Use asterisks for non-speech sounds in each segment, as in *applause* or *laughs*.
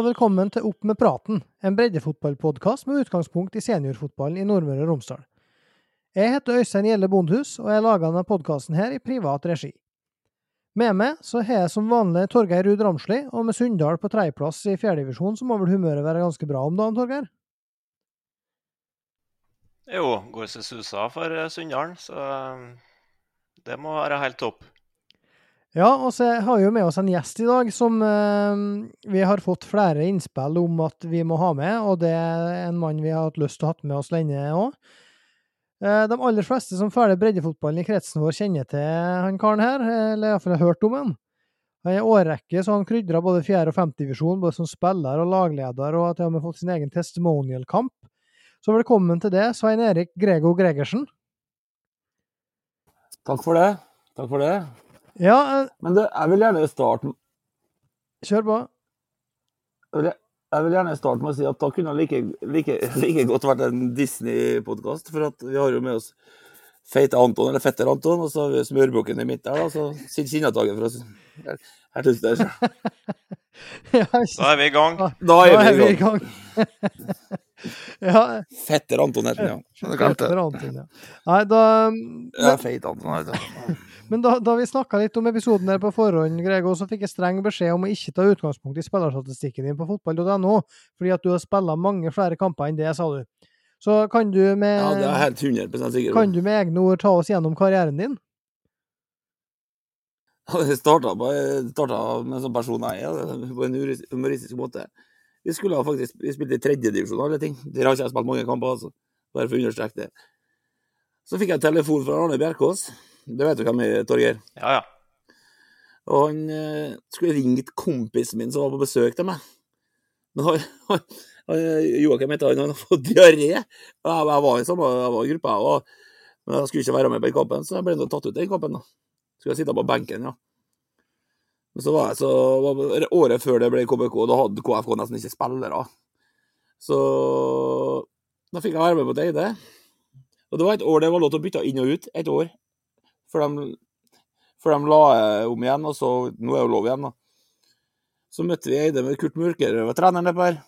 Og velkommen til Opp med praten, en breddefotballpodkast med utgangspunkt i seniorfotballen i Nordmøre og Romsdal. Jeg heter Øystein Gjelle Bondhus, og jeg lager denne podkasten her i privat regi. Med meg så har jeg som vanlig Torgeir Ruud Ramsli, og med Sunndal på tredjeplass i fjerdedivisjon, så må vel humøret være ganske bra om dagen, Torgeir? Jo, går seg susa for eh, Sunndalen, så eh, det må være helt topp. Ja, og så har vi jo med oss en gjest i dag som eh, vi har fått flere innspill om at vi må ha med, og det er en mann vi har hatt lyst til å ha med oss lenge òg. Eh, de aller fleste som følger breddefotballen i kretsen vår, kjenner til han karen her, eller iallfall har hørt om han. Han er årrekke så han krydra både fjerde- og femtedivisjon, både som spiller og lagleder, og har til og med fått sin egen testimonial-kamp. Så velkommen til det, Svein Erik Grego Gregersen. Takk for det. Takk for det. Ja, uh, Men det, jeg vil gjerne starte kjør på. jeg vil, jeg vil gjerne starte med å si at da kunne det like, like, like godt vært en Disney-podkast. For at vi har jo med oss Feite Anton, eller Fetter Anton, og så har vi smørbukken i midten der. da, Så sitter Kinnataket for oss. Her, her takk. *laughs* Da er vi i gang. Da er vi i gang. *laughs* *laughs* ja, Fetter Anton ja. Jeg det. Anton, ja. Nei, da, Ja, Feit Anton *laughs* men da, da vi snakka litt om episoden her på forhånd, Grego, så fikk jeg streng beskjed om å ikke ta utgangspunkt i spillerstatistikken din på fotball.no, fordi at du har spilla mange flere kamper enn det, sa du. Så kan du med, Ja, det er helt 100 sikker kan du med egne ord ta oss gjennom karrieren din? Det starta, starta med en sånn person jeg er, på en humoristisk måte. Vi skulle ha faktisk, vi spilte i tredjedivisjon og alle ting. Der har ikke jeg spilt mange kamper, altså. Bare for å understreke det. Så fikk jeg telefon fra Arne Bjerkås. Det vet du hvem er, Torgeir. Ja, ja. Og han eh, skulle ringt kompisen min som var på besøk til meg. Men han, *laughs* han, han Joakim heter han, han har fått diaré. Jeg, jeg var i samme gruppa, jeg òg. men jeg skulle ikke være med på den kampen, så jeg ble nå tatt ut i den kampen. da. Skulle jeg sitte på benken, ja. Så var jeg så Året før det ble KBK, da hadde KFK nesten ikke spillere. Så da fikk jeg være med på det. Og det var et år det var lov til å bytte inn og ut. Et år. Før de, før de la om igjen, og så Nå er det jo lov igjen, da. Så møtte vi Eide med Kurt Mørker, var treneren der. Per.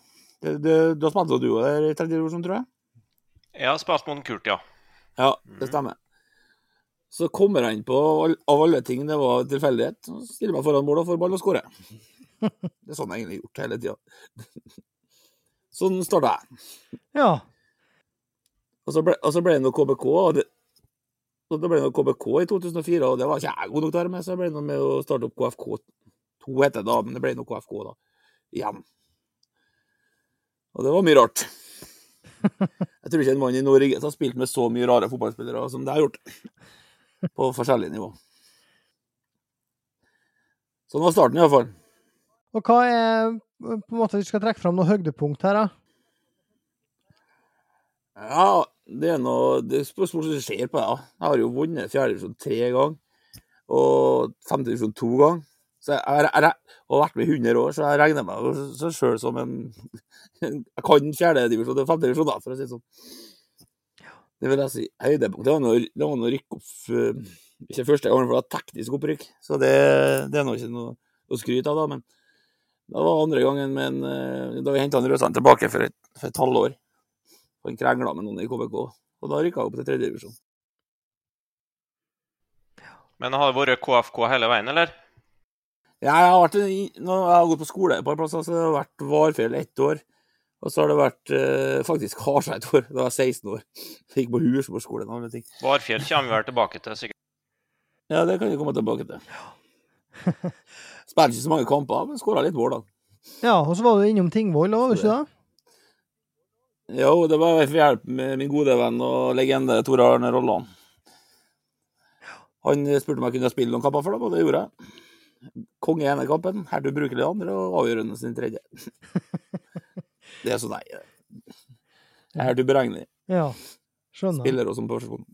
Det- det- Da spilte du òg der i tredje divisjon, tror jeg? Jeg har spilt Kurt, ja. Ja, det stemmer. Så kommer han på, av alle ting, det var tilfeldighet, så stiller meg foran mål og får ball og skårer. *laughs* Det er sånn jeg egentlig har gjort hele tida. *laughs* Sånn starta jeg. Ja. Og så ble, og så ble det noe KBK. Og det, og det ble noe KBK i 2004, og det var ikke jeg god nok til å være med, så jeg ble noe med å starte opp KFK. 2, heter det da, men det ble noe KFK da. Igjen. Og det var mye rart. *laughs* Jeg tror ikke en mann i Norge har spilt med så mye rare fotballspillere som det har gjort. På forskjellig nivå. Sånn var starten, iallfall. Og hva er på en måte Vi skal trekke fram noe høydepunkt her, da. Ja, det er noe Det spørs hvordan du ser på det. Jeg har jo vunnet fjerdedivisjon tre ganger, og femtedivisjon to ganger. Så jeg, jeg, jeg, og vært med i 100 år, så jeg regner meg sjøl som en Jeg kan fjerdedivisjon og femtedivisjon, da, for å si det sånn. Det vil jeg si. Høydepunkt. Det var noe, det var noe rykk opp eh, Ikke første gangen, for det var teknisk opprykk, så det, det er nå ikke noe å skryte av, da. Men det var andre gangen men, eh, da vi henta Røsand tilbake for et, for et halvår. Og han krangla med noen i KBK, og da rykka jeg opp til tredjedivisjon. Men har det vært KFK hele veien, eller? Ja, jeg har, vært, jeg har gått på skole et par plasser, så det har vært Varfjell ett år. Og så har det vært eh, faktisk Harstad et år. Da var jeg 16 år. Jeg gikk på Hursborgskolen og andre ting. Varfjell kommer vi vel tilbake til, sikkert. Ja, det kan vi komme tilbake til. Spilte ikke så mange kamper, men skåra litt mål, da. Ja, og så var du innom Tingvoll òg, ikke det? Jo, det var for hjelp med min gode venn og legende Tore Arne Rolland. Han spurte om jeg kunne spille noen kamper for dem, og det gjorde jeg. Konge i ene kampen, helt ubrukelig i andre, og avgjørende sin tredje. *laughs* Det er så nei. Jeg er uberegnelig. Ja. Skjønner. Spiller og som person.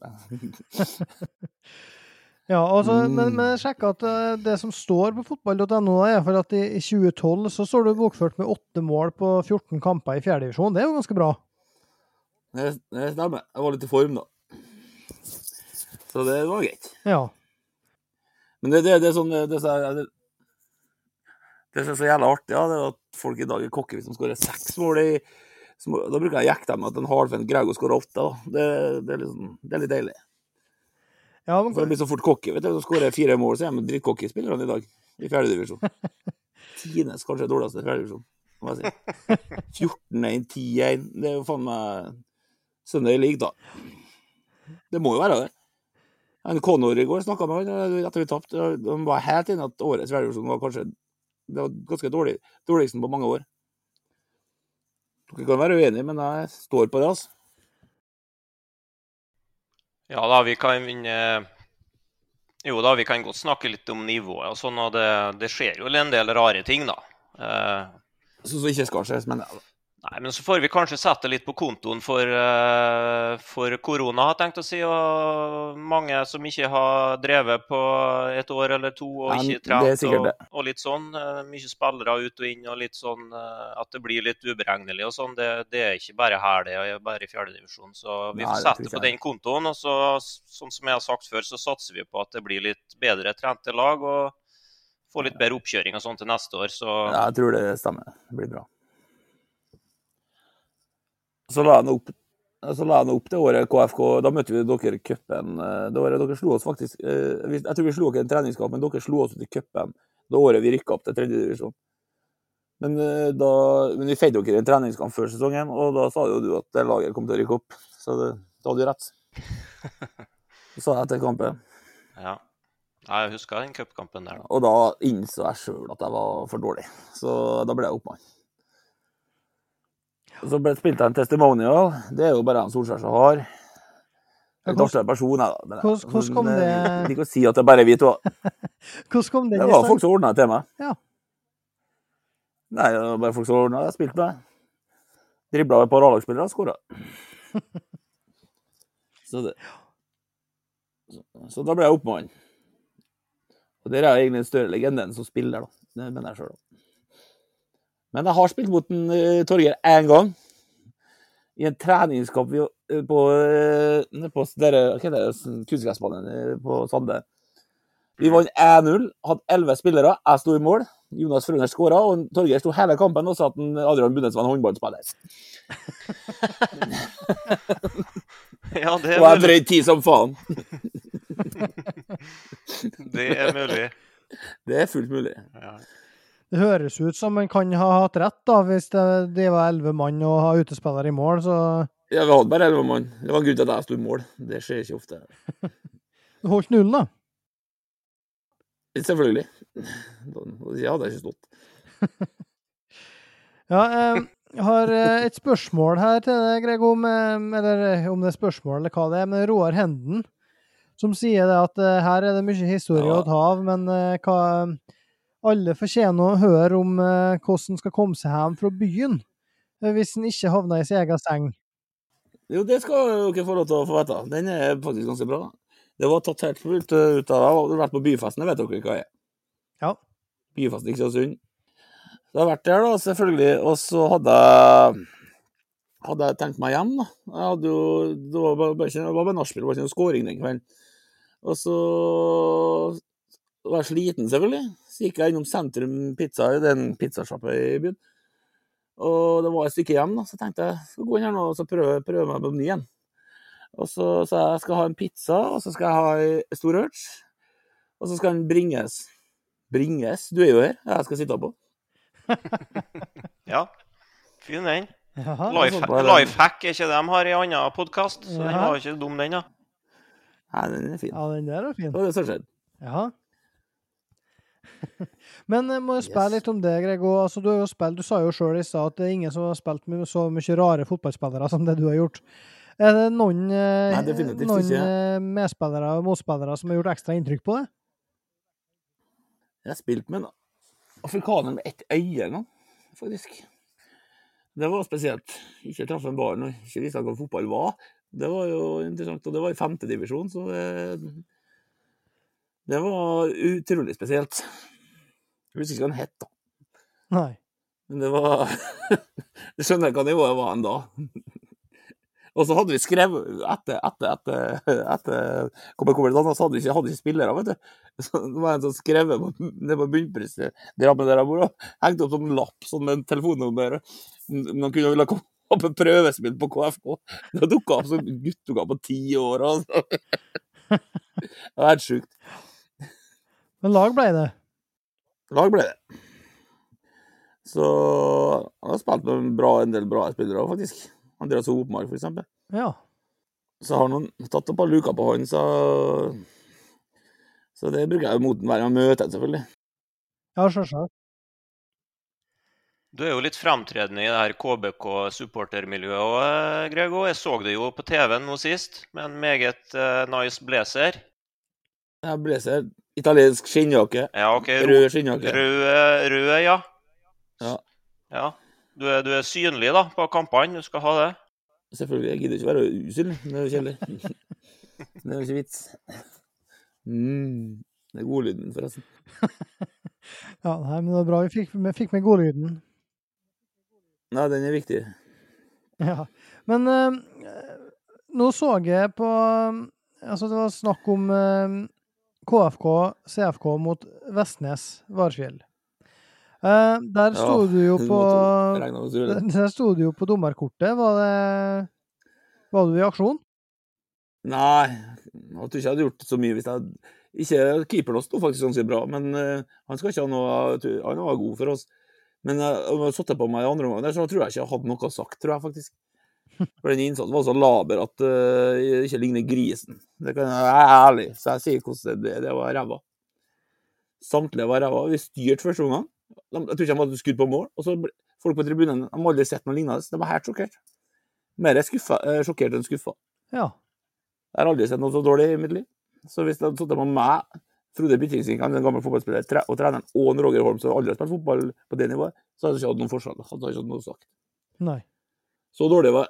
Ja, altså, men, Mm. men sjekk at eh, det som står på fotball.no, er for at i, i 2012 så står du bokført med åtte mål på 14 kamper i fjerdedivisjon. Det er jo ganske bra. Det, det stemmer. Jeg var litt i form, da. Så det var greit. Ja. Men det, det, det er sånn det, sånn- det, Det som er så jævla artig, ja, det er at folk i dag er cocky hvis de skårer seks mål i Da bruker jeg å jekke dem med at en halvfen greier å skåre åtte. Det, det, er liksom, det er litt deilig. Ja, men For de blir så fort cocky. vet du, Så skårer fire mål, så er de drittcocky spillerne i dag. I fjerdedivisjon. *laughs* Tines kanskje dårligste fjerdedivisjon, må jeg si. 14-1, 10-1. Det er jo faen meg Sunday League, da. Det må jo være det. En Connor i går snakka med han etter vi tapte. Han var helt enig at årets fjerdedivisjon var kanskje det var ganske dårlig. Dårligsten på mange år. Dere kan være uenige, men jeg står på det, altså. Ja da, vi kan Jo da, vi kan godt snakke litt om nivået og sånn, og det, det skjer jo en del rare ting, da. Eh, som ikke skal skje, men Nei, men så får vi kanskje sette litt på kontoen for, eh, for korona, har jeg tenkt å si. Og mange som ikke har drevet på et år eller to og Ja, ikke trent. Og, og litt sånn. eh, Mye spillere ut og inn og litt sånn eh, at det blir litt uberegnelig og sånn. Det, det er ikke bare her, det er bare i fjerdedivisjon. Så vi får sette på den kontoen. Og så, sånn som jeg har sagt før, så satser vi på at det blir litt bedre trente lag. og få litt bedre oppkjøring og sånn til neste år. Så Ja, jeg tror det stemmer. Det blir bra. Så la han opp så la han opp det året KFK. Da møtte vi dere i cupen. eh, Det året dere slo oss faktisk eh, Jeg tror vi slo dere i en treningskamp, men dere slo oss ut i cupen det året vi rykka opp til tredjedivisjon. Men, eh, da- men vi feide dere i en treningskamp før sesongen, og da sa jo du at det laget kom til å rykke opp. Så det, da hadde du rett. *laughs* Det sa jeg etter kampen. ja. Jeg husker den cupkampen der. da. Og da innså jeg sjøl at jeg var for dårlig, så da ble jeg oppmann. Så ble spilt jeg en testimonial. Det er jo bare han Solskjær som har. Litt artigere person, jeg, da. hvordan- kom men, det- eh, Jeg liker å si at det er bare vi to. *laughs* Hvordan kom det? Det var folk som ordna det til meg. Ja. Nei, det var bare folk som ordna det. Spilte med. Dribla et par A-lagsspillere og skåra. *laughs* Så det så, så da ble jeg oppmann. Og der er jeg egentlig en større legende enn som spiller, da. Det mener jeg sjøl. Men jeg har spilt mot en, uh, Torgeir én gang. I en treningskamp eh, på, eh, på det, kunstgressbanen eh, på Sande. Vi vant 1-0, hadde 11 spillere. Jeg sto i mål. Jonas Frøner skåra, og Torgeir sto hele kampen og sa at Adrian Bundes var en håndballspiller. *laughs* Ja, det er Og jeg drøy tid som faen. *laughs* Det er mulig. Det er fullt mulig. Ja. Det høres ut som man kan ha hatt rett, da, hvis det, var elleve mann og har utespiller i mål, så Ja, vi hadde bare 11 mann. Det var en grunn til at jeg sto i mål. Det skjer ikke ofte. *laughs* du holdt nullen, da. Selvfølgelig. Ja, det hadde ikke stått. *laughs* Ja, eh, jeg har eh, et spørsmål her til deg, Greg, om, eller om det er spørsmål eller hva det er, men Roar Henden, som sier det at eh, her er det mye historie Ja. å ta av, men eh, hva Alle fortjener å høre om eh, hvordan en skal komme seg hjem fra byen eh, hvis en ikke havner i sin egen seng. Jo, det skal dere få lov til å få vite. Den er faktisk ganske bra. Det var tatt helt fullt ut av Jeg har vært på byfesten, det vet dere hva er. Ja. Byfesten i Kristiansund. Så jeg har vært der, da, selvfølgelig. Og så hadde jeg hadde jeg tenkt meg hjem, da. Jeg hadde jo, det var bare, bare ikke, det var bare nachspiel, det var ikke noe scoring den kvelden. Og så var jeg sliten, selvfølgelig. Så gikk jeg innom Sentrum Pizza, det er en pizzasjappe i byen. Og det var et stykke hjem, da, så tenkte jeg skal gå inn her nå og så prøve, prøve meg på menyen. Og så sa jeg jeg skal ha en pizza, og så skal jeg ha ei stor urge. Og så skal den bringes. Bringes? Du er jo her, jeg skal sitte på. *laughs* ja. Fin den. Jaha. Life, så Lifehack er ikke det de har i annen podkast, så den Jaha. var ikke dum, den, da. Nei, den er fin. Ja, den der er fin. Det var det som skjedde. Ja. *laughs* Men jeg må spørre Yes. litt om det, Grego. Altså, du, spilt, du sa jo sjøl i stad at det er ingen som har spilt med så mye rare fotballspillere som det du har gjort. Er det noen, eh, Nei, noen eh, medspillere og motspillere som har gjort ekstra inntrykk på det? Jeg har spilt med en afrikaner med ett øye en gang, faktisk. Det var spesielt. Ikke traff en barn og ikke visste hva fotball var. Det var jo interessant, og det var i femtedivisjon, så det, det var utrolig spesielt. Jeg husker ikke hva han het, da. Nei. Men det var *laughs* Du skjønner hva nivået var en da. Og så hadde vi skrevet etter etter, etter, etter kom jeg kommer til så hadde vi ikke, hadde ikke spillere, vet du. Så det var en som skrevet på, ned på bunnprisset der jeg bor, og hengte opp sånn lapp sånn med telefonnummer. Man kunne ville komme opp et prøvespill på KFK. Det dukka opp sånn guttunger på ti år. Altså. Det var helt sjukt. Men lag ble det? Lag ble det. Så han har spilt med en, bra, en del bra spillere faktisk. Andreas Hopmark, for eksempel. Ja. Så har noen tatt opp av luka på han, så Så det bruker jeg jo mot hver gang jeg møter ham, selvfølgelig. Ja, sjølsagt. Du er jo litt fremtredende i det her KBK-supportermiljøet òg, Grego. Jeg så det jo på TV nå sist, med en meget uh, nice blazer. Jeg blazer. Italiensk skinnjakke. Ja, ok. Rød skinnjakke. Rød, rød, ja. Ja. ja. Du, er, du er synlig da, på kampene. Du skal ha det. Selvfølgelig. Jeg gidder ikke være usynlig. Det er jo kjedelig. *laughs* det er jo ikke vits. Mm. Det er godlyden, forresten. *laughs* ja, nei, men det var bra vi fikk, vi fikk med godlyden. Nei, den er viktig. Ja. Men øh, nå så jeg på Altså, det var snakk om uh, KFK, CFK mot Vestnes Varfjell. Uh, der sto Ja, du jo *laughs* på det. *laughs* Der sto du jo på dommerkortet. Var det Var du i aksjon? Nei, jeg tror ikke jeg hadde gjort så mye hvis jeg ikke Keeperen sto faktisk ganske bra, men uh, han skal ikke ha noe Han var god for oss. Men uh, om jeg satte på meg i andre omgang, der, så tror jeg ikke jeg hadde noe sagt, tror jeg faktisk. For den innsatsen var så laber at uh, ikke ligner grisen. Det kan jeg være ærlig, så jeg sier hvordan det, det var ræva. Samtlige var ræva. Vi styrte første omgang. De- Jeg tror ikke de hadde skudd på mål. Og så folk på tribunen de hadde aldri sett noe lignende. De var helt sjokkert. Mer skuffa, eh, sjokkert enn skuffa. Ja. Jeg har aldri sett noe så dårlig i mitt liv. Så hvis det hadde sittet med meg, Frode Byttingsvik, en gammel fotballspiller, og treneren og Roger Holm, som aldri har spilt fotball på det nivået, så hadde jeg ikke hatt noen forskjell. Hadde jeg ikke hatt noe sagt. Nei. Så dårlig var.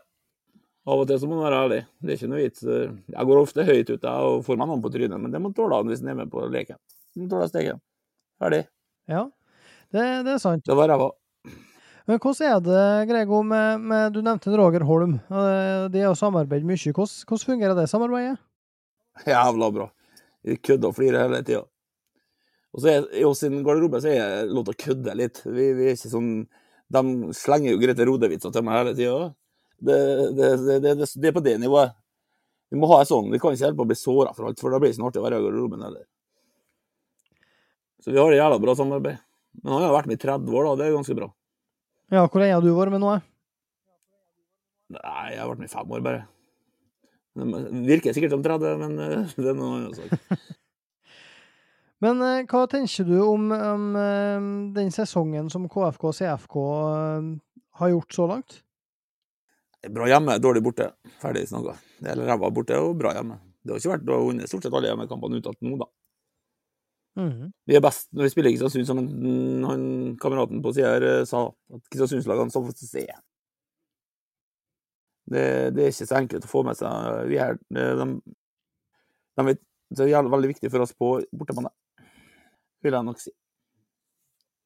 Av og til så må man være ærlig. Det er ikke noe vits. Jeg går ofte høyt ut jeg, og får meg noen på trynet, men det må tåle han hvis han er med på leken. Må tåle steken. Ferdig. Ja. Det, det er sant. Det var ræva. Men hvordan er det, Grego, med, med Du nevnte Roger Holm. De har samarbeidet mye. Hvordan, hvordan fungerer det samarbeidet? Jævla bra. Vi kødder og flirer hele tida. Og så er i oss sin garderobe så er det lov til å kødde litt. Vi, vi er ikke sånn De slenger jo Grete Rode-vitser til meg hele tida. Det, det, det, det, er på det nivået. Vi må ha det sånn. Vi kan ikke holde på å bli såra for alt, for da blir det ikke noe artig å være i garderoben heller. Så vi har et jævla bra samarbeid. Men han har vært med i 30 år, da. Det er ganske bra. Ja, hvor lenge har du vært med nå? Nei, jeg har vært med i fem år, bare. Det virker sikkert som 30, men eh, *laughs* det er noe annet sak. *laughs* Men eh, hva tenker du om, om eh, den sesongen som KFK og CFK har gjort så langt? Bra hjemme, dårlig borte. Ferdig snakka. Eller ræva borte og bra hjemme. Det har ikke vært å vinne stort sett alle hjemmekampene unntatt nå, da. Mhm. Vi er best når vi spiller Kristiansund, som en, han kameraten på sida her eh, sa. At Kristiansundslagene få se. Det, det er ikke så enkelt å få med seg. Vi er, de, de vet, det er jævlig- veldig viktig for oss på bortebane, vil jeg nok si.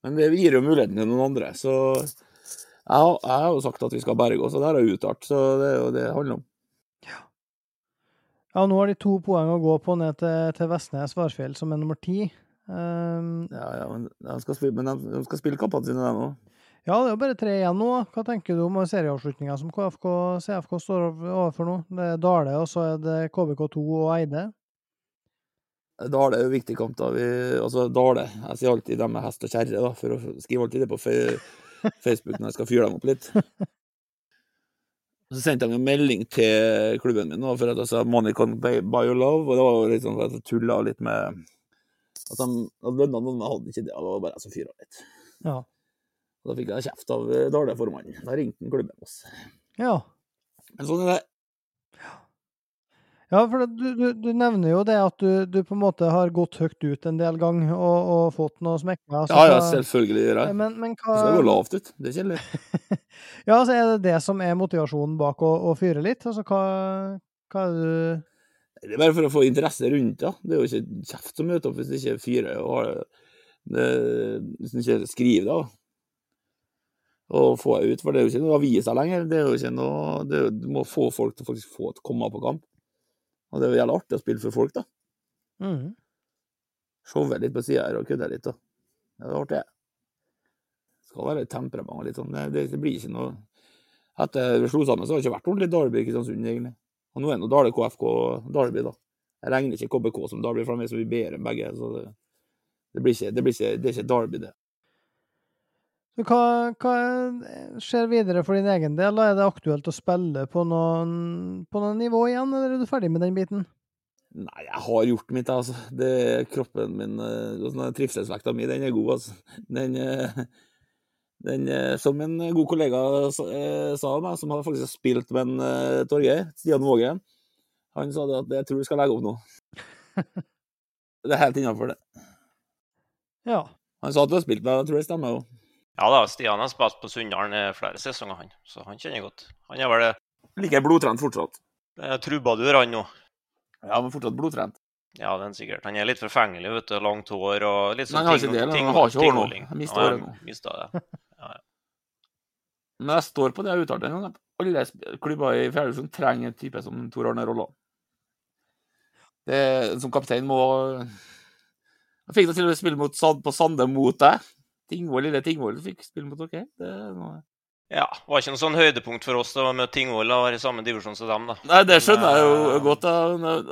Men det gir jo muligheten til noen andre. Så jeg, jeg har jo sagt at vi skal berge oss, og det har jeg uttalt. Så det er jo det det handler om. Ja, ja, nå har de to poeng å gå på ned til, til Vestnes Varfjell, som er nummer ti. Um, Ja, ja, men de skal spille, men de, de skal spille kampene sine, de òg. ja, det er jo bare tre igjen nå. Hva tenker du om serieavslutninga som KFK CFK står overfor nå? Det er Dale, og så er det KBK2 og Eide. Dale er jo viktig kamp, da. Vi, altså, Dale Jeg sier alltid dem med hest og kjerre, da, for å skrive alltid det på Facebook når jeg skal fyre dem opp litt. Så sendte jeg en melding til klubben min for at jeg sa 'money can buy your love', og det var jo litt sånn at jeg tulla litt med at de lønna noen, men hadde ikke det. Det var bare jeg som fyra litt. Ja. Og da fikk jeg kjeft av eh, Dale-formannen. Da ringte han klubben vår. Ja. Men sånn er det. Ja, for det- du, du, du nevner jo det at du, du på en måte har gått høyt ut en del gang og, og fått noe smekka. Ja, ja, selvfølgelig gjør jeg. Men, men Det skal gå hva lavt ut. Det er kjedelig. *laughs* Ja, så er det det som er motivasjonen bak å, å fyre litt? Altså hva, hva er det du Det er bare for å få interesse rundt, da. Det er jo ikke kjeft som møter opp hvis det ikke fyrer og har det, Hvis du ikke skriver, da. Og få det ut. For det er jo ikke noe aviser lenger. Det er jo ikke noe, det er, du må få folk til faktisk få å komme på kamp. Og det er jo jævlig artig å spille for folk, da. Mm. Showe litt på sida her og kødde litt. da. Det er artig. Skal være litt temperament og litt sånn. Det, det, det blir ikke noe Etter vi slo sammen, så har det ikke vært ordentlig Dalby i Kristiansund, egentlig. Og nå er nå Dale KFK og Dalby, da. Jeg regner ikke KBK som Dalby, for de er så mye bedre enn begge. så det, det, blir ikke, det, blir ikke, det er ikke Derby, det. Så hva, hva skjer videre for din egen del? Er det aktuelt å spille på noen, på noen nivå igjen, eller er du ferdig med den biten? Nei, jeg har gjort mitt, altså. Det, kroppen min eh, sånn, Trivselsvekta mi, den er god, altså. Den, eh, den eh, Som en god kollega sa av meg, som hadde faktisk spilt med en Torgeir, Stian Vågen, han sa det at jeg tror du skal legge opp nå. *laughs* Det er helt innafor, det. Ja. Han sa at du har spilt med jeg tror det stemmer jo. Ja da, Stian har spilt på Sunndalen i flere sesonger, han. Så han kjenner jeg godt. Han er vel det Like blodtrent fortsatt. eh, trubadur, han nå. Ja, men fortsatt blodtrent. Ja, den sikkert. Han er litt forfengelig, vet du. Langt hår og litt sånn ting. Men han har ikke hår nå. Han mistet håret nå. Mista det. *laughs* Men jeg står på det jeg uttalte. at Alle sp- klubber i fjerde trenger en type som Tor Arne Rolland. Som kaptein må Jeg fikk deg til å spille mot, Sand- på Sande mot deg. Tingvoll, lille Tingvoll fikk spille mot OK. Det noe... Ja, var ikke noe sånn høydepunkt for oss å møte Tingvoll og være i samme divisjon som dem, da. Nei, det skjønner jeg jo eh, godt. Da.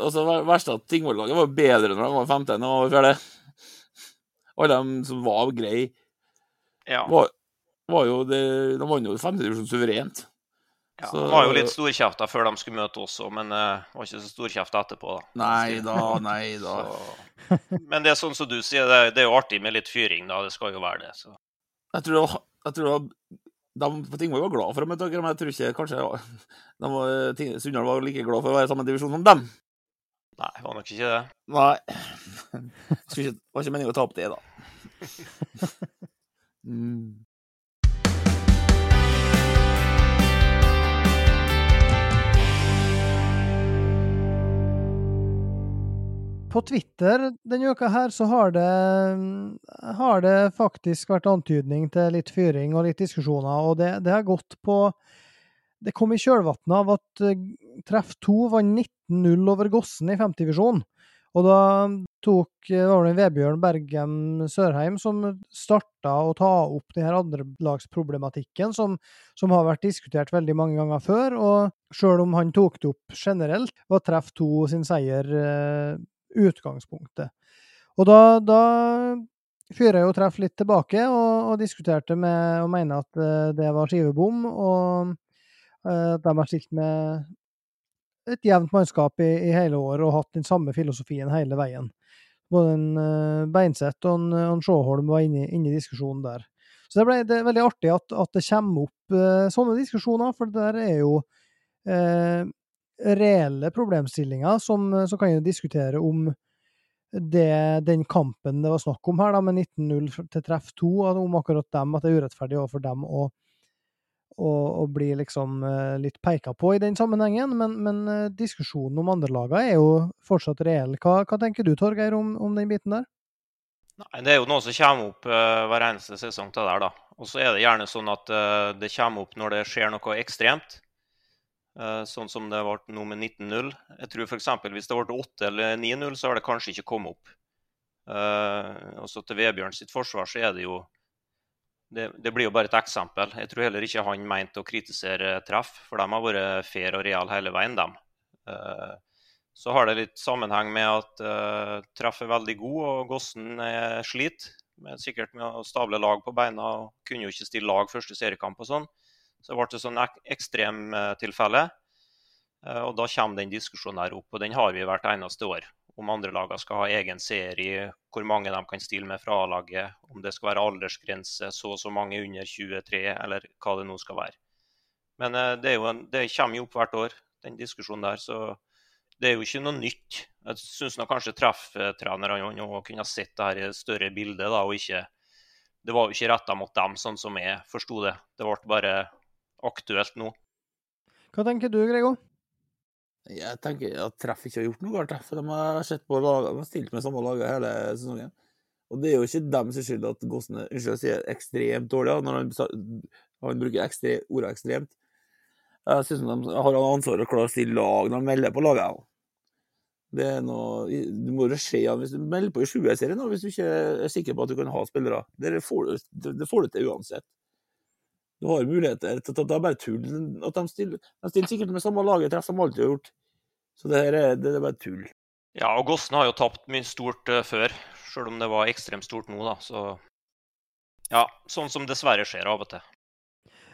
Altså, ver- verst at Tingvoll-laget var bedre når de var 15 enn de var fjerde. Alle de som var greie, Ja. var, var jo det, De vant jo femtedivisjon suverent. Ja. så- var jo litt storkjefta før de skulle møte oss òg, men uh, var ikke så storkjefta etterpå, da. Nei da, nei *laughs* da. Så... Men det er sånn som du sier, det, er- det er jo artig med litt fyring, da. Det skal jo være det. Så. Jeg tror, det var, jeg tror det var, de på Tingvoll var glad for å møte dere, men jeg tror ikke kanskje de var, Ting- Sunndal var like glad for å være i samme divisjon som dem. Nei, det var nok ikke det. Nei. *laughs* Ikke, var ikke meningen å ta opp det, da. *laughs* Mm. På Twitter denne uka her så har det, har det faktisk vært antydning til litt fyring og litt diskusjoner, og det, det har gått på Det kom i kjølvannet av at eh, Treff 2 vant 19-0 over Gossen i 50-visjon. Og da tok eh, var det Vebjørn Bergem Sørheim som starta å ta opp denne andrelagsproblematikken som, som har vært diskutert veldig mange ganger før. Og sjøl om han tok det opp generelt, var Treff 2 sin seier eh, utgangspunktet. Og da, da fyrer jo Treff litt tilbake og, og diskuterte med og mener at eh, det var skivebom, og eh, at de har stilt med et jevnt mannskap i, i hele år og hatt den samme filosofien hele veien. Både en uh, Beinseth og en, en Sjåholm var inne, inne i diskusjonen der. Så det, ble, det er veldig artig at, at det kommer opp eh, sånne diskusjoner, for det der er jo eh, reelle problemstillinger som, som kan jo diskutere om det, den kampen det var snakk om her, da, med 19-0 til treff 2, om akkurat dem, at det er urettferdig overfor dem å å, å bli liksom eh, litt peka på i den sammenhengen, men, men eh, diskusjonen om andrelagene er jo fortsatt reell. Hva, hva tenker du, Torgeir, om, om den biten der? Nei, Det er jo noe som kommer opp uh, hver eneste sesong til der, da. Og så er det gjerne sånn at uh, det kommer opp når det skjer noe ekstremt. Eh, sånn som det ble nå med 19-0. Jeg tror f.eks. hvis det ble 8 eller 9-0, så har det kanskje ikke kommet opp. Uh, og så til Vebjørn sitt forsvar så er det jo det, det blir jo bare et eksempel. Jeg tror heller ikke han mente å kritisere treff, for de har vært fair og real hele veien, dem. Uh, så har det litt sammenheng med at uh, treff er veldig god, og Gossen er slit. Med, sikkert med å stable lag på beina, og kunne jo ikke stille lag første seriekamp og sånn. Så det ble et sånn ek ekstremtilfelle. Uh, og da kommer den diskusjonen her opp, og den har vi hvert eneste år. Om andre lagene skal ha egen serie, hvor mange de kan stille med fra A-laget, om det skal være aldersgrense, så og så mange under 23, eller hva det nå skal være. Men uh, det, en, det kommer jo opp hvert år, den diskusjonen der. så det er jo ikke noe nytt. Jeg syns kanskje trefftrenerne kunne ha sett det her i et større bilde. da, og ikke, Det var jo ikke retta mot dem, sånn som jeg forsto det. Det ble bare aktuelt nå. Hva tenker du, Grego? Jeg tenker at Treff ikke har gjort noe galt, for de har sett på laget, de har stilt med samme lag hele sesongen. Og det er jo ikke dem som skyld at Gossen unnskyld, sier ekstremt dårlig. Når han, Han bruker ekstre, ordet ekstremt. Jeg synes de har ansvar for å klare å stille lag når de melder på laget. også. Det er noe, du må jo se han hvis du melder på i 20-serien hvis du ikke er sikker på at du kan ha spillere. Det får det, det får du til uansett. Du har muligheter. Det er bare tull. At de, stiller, de stiller sikkert med samme laget treff som alltid har gjort. Så det, her er, det er bare tull. Ja, og Gossen har jo tapt mye stort uh, før, sjøl om det var ekstremt stort nå, da. Så ja, sånn som dessverre skjer av og til.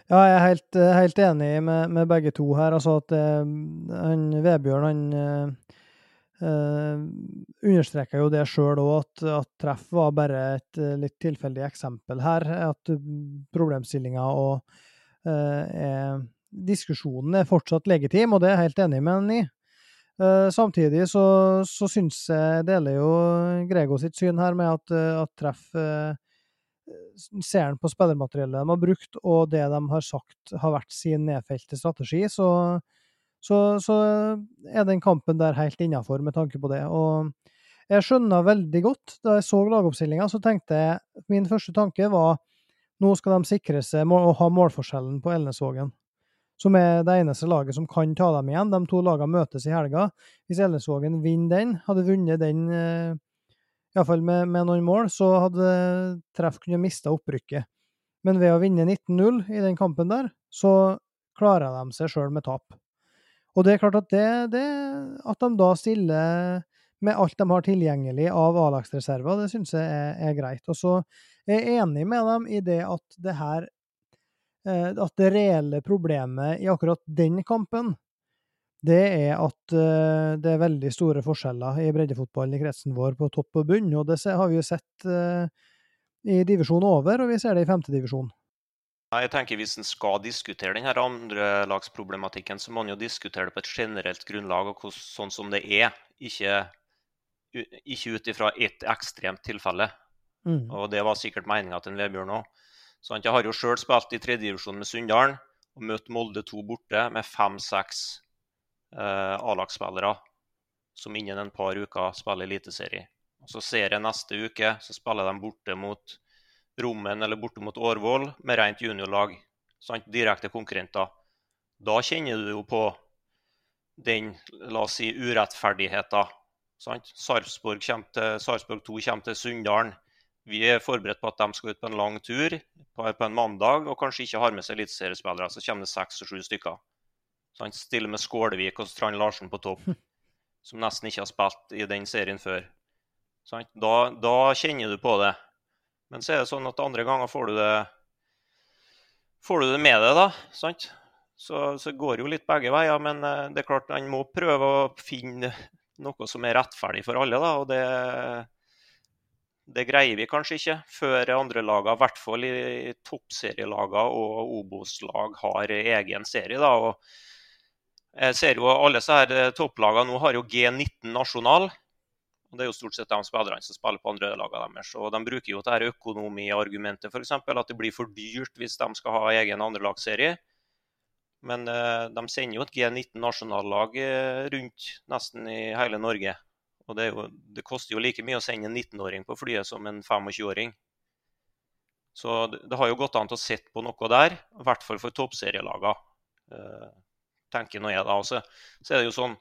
Ja, jeg er helt, helt enig med, med, begge to her. Altså at uh, han Vebjørn, han uh, Uh, understreker jo det sjøl òg, at, at, treff var bare et uh, litt tilfeldig eksempel her. At uh, problemstillinga og uh, diskusjonen er fortsatt legitim, og det er jeg helt enig med han i. samtidig så, så syns jeg deler jo Grego sitt syn her med at, at treff Ser han på spillermateriellet de har brukt, og det de har sagt har vært sin nedfelte strategi, så så, så er den kampen der helt innafor med tanke på det. Og jeg skjønner veldig godt, da jeg så lagoppstillinga, så tenkte jeg Min første tanke var nå skal de sikre seg å ha målforskjellen på Elnesvågen. Som er det eneste laget som kan ta dem igjen. De to lagene møtes i helga. Hvis Elnesvågen vinner den, hadde vunnet den eh, iallfall med, med noen mål, så hadde Treff kunnet miste opprykket. Men ved å vinne 19-0 i den kampen der, så klarer de seg sjøl med tap. Og det er klart at det, det At de da stiller med alt de har tilgjengelig av A-lagsreserver, det syns jeg er, er, greit. Og så er jeg enig med dem i det at det her eh, At det reelle problemet i akkurat den kampen, det er at uh, det er veldig store forskjeller i breddefotballen i kretsen vår på topp og bunn. Og det har vi jo sett uh, i divisjon over, og vi ser det i femtedivisjon. Jeg tenker Hvis en skal diskutere denne andrelagsproblematikken, så må en jo diskutere det på et generelt grunnlag og sånn som det er, ikke, ikke ut ifra ett ekstremt tilfelle. Mm. Og Det var sikkert meninga til en Vebjørn òg. Jeg har jo sjøl spilt i tredjedivisjon med Sunndalen og møtt Molde 2 borte med fem-seks eh, A-lagsspillere som innen en par uker spiller eliteserie. Så ser jeg neste uke, så spiller de borte mot Rommen eller borte mot Årvoll med rent juniorlag. Sant? Direkte konkurrenter. Da kjenner du jo på den la oss si, urettferdigheten. Sarpsborg, Sarpsborg 2 kommer til Sunndalen. Vi er forberedt på at de skal ut på en lang tur på, på en mandag og kanskje ikke har med seg eliteseriespillere. Så kommer det seks og sju stykker. Sant? Stiller med Skålevik og Strand Larsen på topp, som nesten ikke har spilt i den serien før. Da, da, kjenner du på det. Men så er det sånn at andre ganger får du det, får du det med deg, da. sant? Så, så det jo litt begge veier. Men eh, det er klart man må prøve å finne noe som er rettferdig for alle. da, og det, det greier vi kanskje ikke før andre lag, i hvert fall i toppserielagene og Obos-lag, har egen serie. da, og jeg ser jo Alle disse topplagene nå har jo G19 nasjonal. Det er jo stort sett de spillerne som spiller på andre lagene deres. Og De bruker jo dette økonomiargumentet, f.eks. At det blir for dyrt hvis de skal ha egen andrelagsserie. Men uh, de sender jo et G19 nasjonallag eh, rundt nesten i hele Norge. Og det, jo, det, koster jo like mye å sende en 19-åring på flyet som en 25-åring. Så det, det, har jo gått an til å sette på noe der, i hvert fall for toppserielagene. Uh, tenker nå jeg da. Også. så er det jo sånn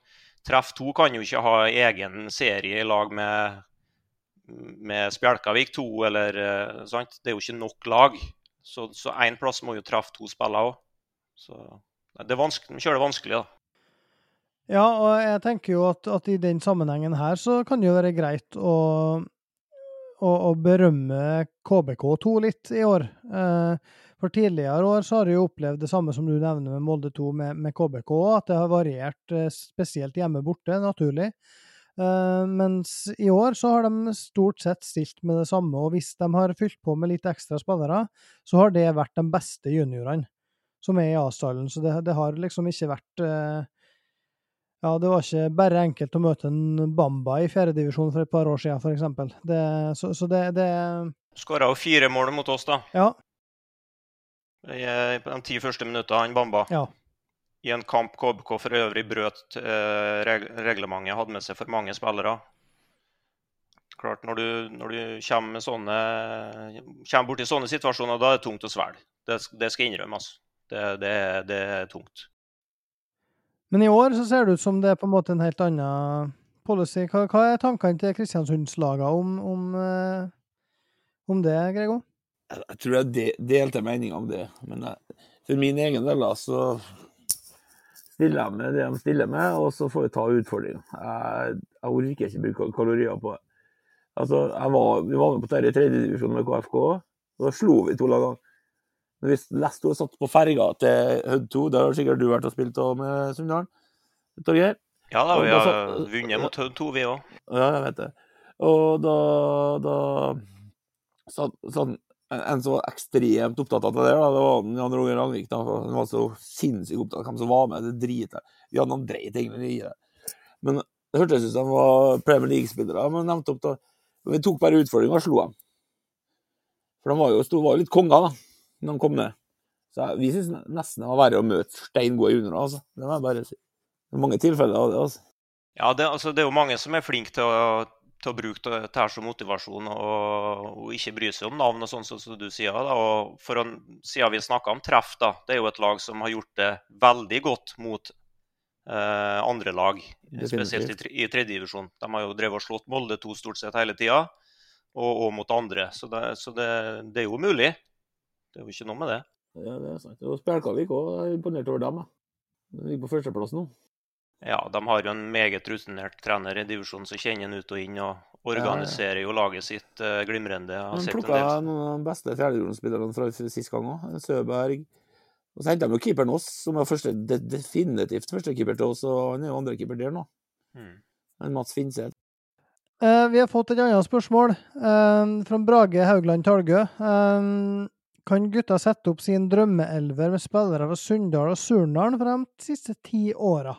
Treff 2 kan jo ikke ha egen serie i lag med, med Spjelkavik 2, eller eh, sant? Det er jo ikke nok lag. Så én plass må jo Treff 2 spille òg. Det er vanskelig, de kjører vanskelig, da. Ja, og jeg tenker jo at, at, i den sammenhengen her så kan det jo være greit å, å, å berømme KBK2 litt i år. Eh, for tidligere år så har jeg opplevd det samme som du nevner med Molde 2 med, med KBK, at det har variert eh, spesielt hjemme borte, naturlig. Uh, mens i år så har de stort sett stilt med det samme, og hvis de har fylt på med litt ekstra spillere, så har det vært de beste juniorene som er i A-stallen. Så det, det, har liksom ikke vært uh, Ja, det var ikke bare enkelt å møte en Bamba i fjerdedivisjon for et par år siden, f.eks. Så, så det, det Skåra jo fire mål mot oss, da. Ja, på de ti første minuttene, han Bamba. Ja. I en kamp KBK for øvrig brøt eh, reglementet, hadde med seg for mange spillere. Klart, Når du, når du kommer, sånne, kommer borti sånne situasjoner, da er det tungt å svelge. Det, det skal innrømmes. Det, det, er- det er tungt. Men i år så ser det ut som det er på en måte en helt annen policy. Hva, hva er tankene til Kristiansundslagene om, om, eh, om det, Grego? Jeg, tror jeg de, delte meninger om det. Men jeg, for min egen del da, så stiller jeg med det de stiller med, og så får vi ta utfordringa. Jeg, jeg orker ikke bruke kalorier på det. Altså, jeg var, vi var med på dette i tredjedivisjon med KFK, og da slo vi to lagene. Men hvis Lesto satt på ferga til Hødd 2, der har sikkert du vært og spilt òg med Sunndalen, Torgeir? Ja da, Og vi har så- vunnet mot Hødd 2, vi òg. Ja, jeg vet det. Og da, da satt, sånn, en, som var ekstremt opptatt av det der, da, det var Jan Roger Langvik. da, Han var så sinnssykt opptatt av hvem som var med. Det driter andre han dreit egentlig i det. Men det hørtes ut som de var Premier League-spillere. Men nevnte opp da Vi tok bare utfordringa og slo dem. For de var jo, sto, var jo litt konger, da, når de kom ned. Så jeg, vi syns nesten det var verre å møte steingode juniorer, altså. Det må jeg bare si. Er mange tilfeller av det, altså. Ja, det, altså, det er jo mange som er flinke til å, til å bruke det det her som motivasjon og, og ikke bry seg om navn og sånn som du sier. Da. Og for å, siden vi snakka om treff, da, det er jo et lag som har gjort det veldig godt mot eh, andre lag, spesielt i, i tredjedivisjon. De har jo drevet og slått Molde 2 stort sett hele tida, og, og mot andre. Så, det, så det, det er jo mulig. Det er jo ikke noe med det. Ja, det er sant. Og Spjelkavik òg er imponert over dem. De ligger på førsteplass nå. Ja, de har jo en meget rutinert trener i divisjonen som kjenner han ut og inn og organiserer jo laget sitt uh, glimrende. Han plukka noen av de beste fjerdedivisjonsspillerne fra sist gang òg. Søberg. Og så henta de jo keeperen oss, som er første, de, definitivt førstekeeper til oss, og han er jo andrekeeper der nå. Mm. Han Mats Finseth. Uh, vi har fått et annet spørsmål uh, fra Brage Haugland Talgø. Uh, kan gutta sette opp sin drømmeelver med spillere fra Sunndal og Surnadal for de siste ti åra?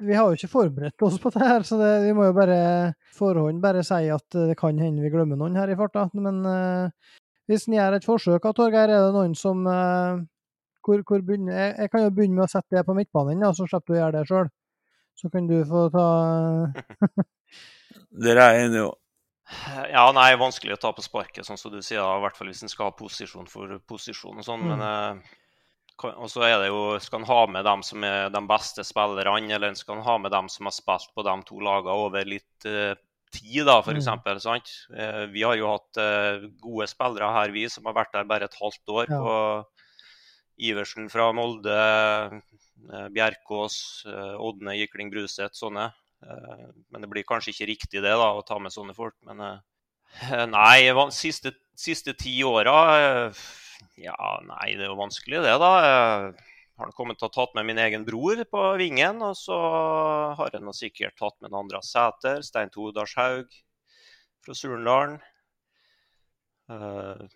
Vi har jo ikke forberedt oss på det her, så det, vi må jo bare forhånd bare si at det kan hende vi glemmer noen her i farta. Men uh, hvis en gjør et forsøk, Torgeir, er det noen som uh, hvor, hvor begynner, jeg, jeg kan jo begynne med å sette det på midtbanen, da, så slipper du å gjøre det sjøl. Så kan du få ta *laughs* Dere er enige, jo. Ja, nei, vanskelig å ta på sparket, sånn som du sier. da, I hvert fall hvis en skal ha posisjon for posisjon og sånn. Mm. Men eh, kan- og så er det jo Skal en ha med dem som er de beste spillerne, eller skal en ha med dem som har spilt på de to lagene over litt uh, tid, da, for Mm. eksempel, sant? Uh, vi har jo hatt uh, gode spillere her, vi, som har vært der bare et halvt år. Ja. på Iversen fra Molde, Bjerkås, Ådne Gikling Bruseth, sånne. Men det blir kanskje ikke riktig det da, å ta med sånne folk. Men *laughs* nei, siste, siste ti åra Ja, nei, det er jo vanskelig det, da. Jeg har kommet til å ha tatt med min egen bror på vingen. Og så har jeg sikkert tatt med en Andreas Sæter, Stein Tordalshaug fra Surnadalen. Uh,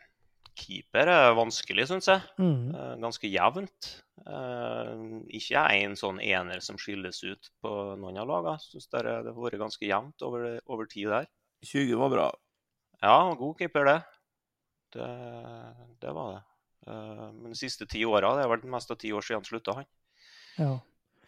Keeper er vanskelig, syns jeg. mm. Uh, ganske jevnt. Uh, ikke en sånn ener som skilles ut på noen av lagene. Syns det er- det har vært ganske jevnt over, over tid der. 20 var bra. Ja, god keeper, det. Det, det var det. Eh, men de siste ti åra, det er vel mest av ti år siden han slutta, han. Ja.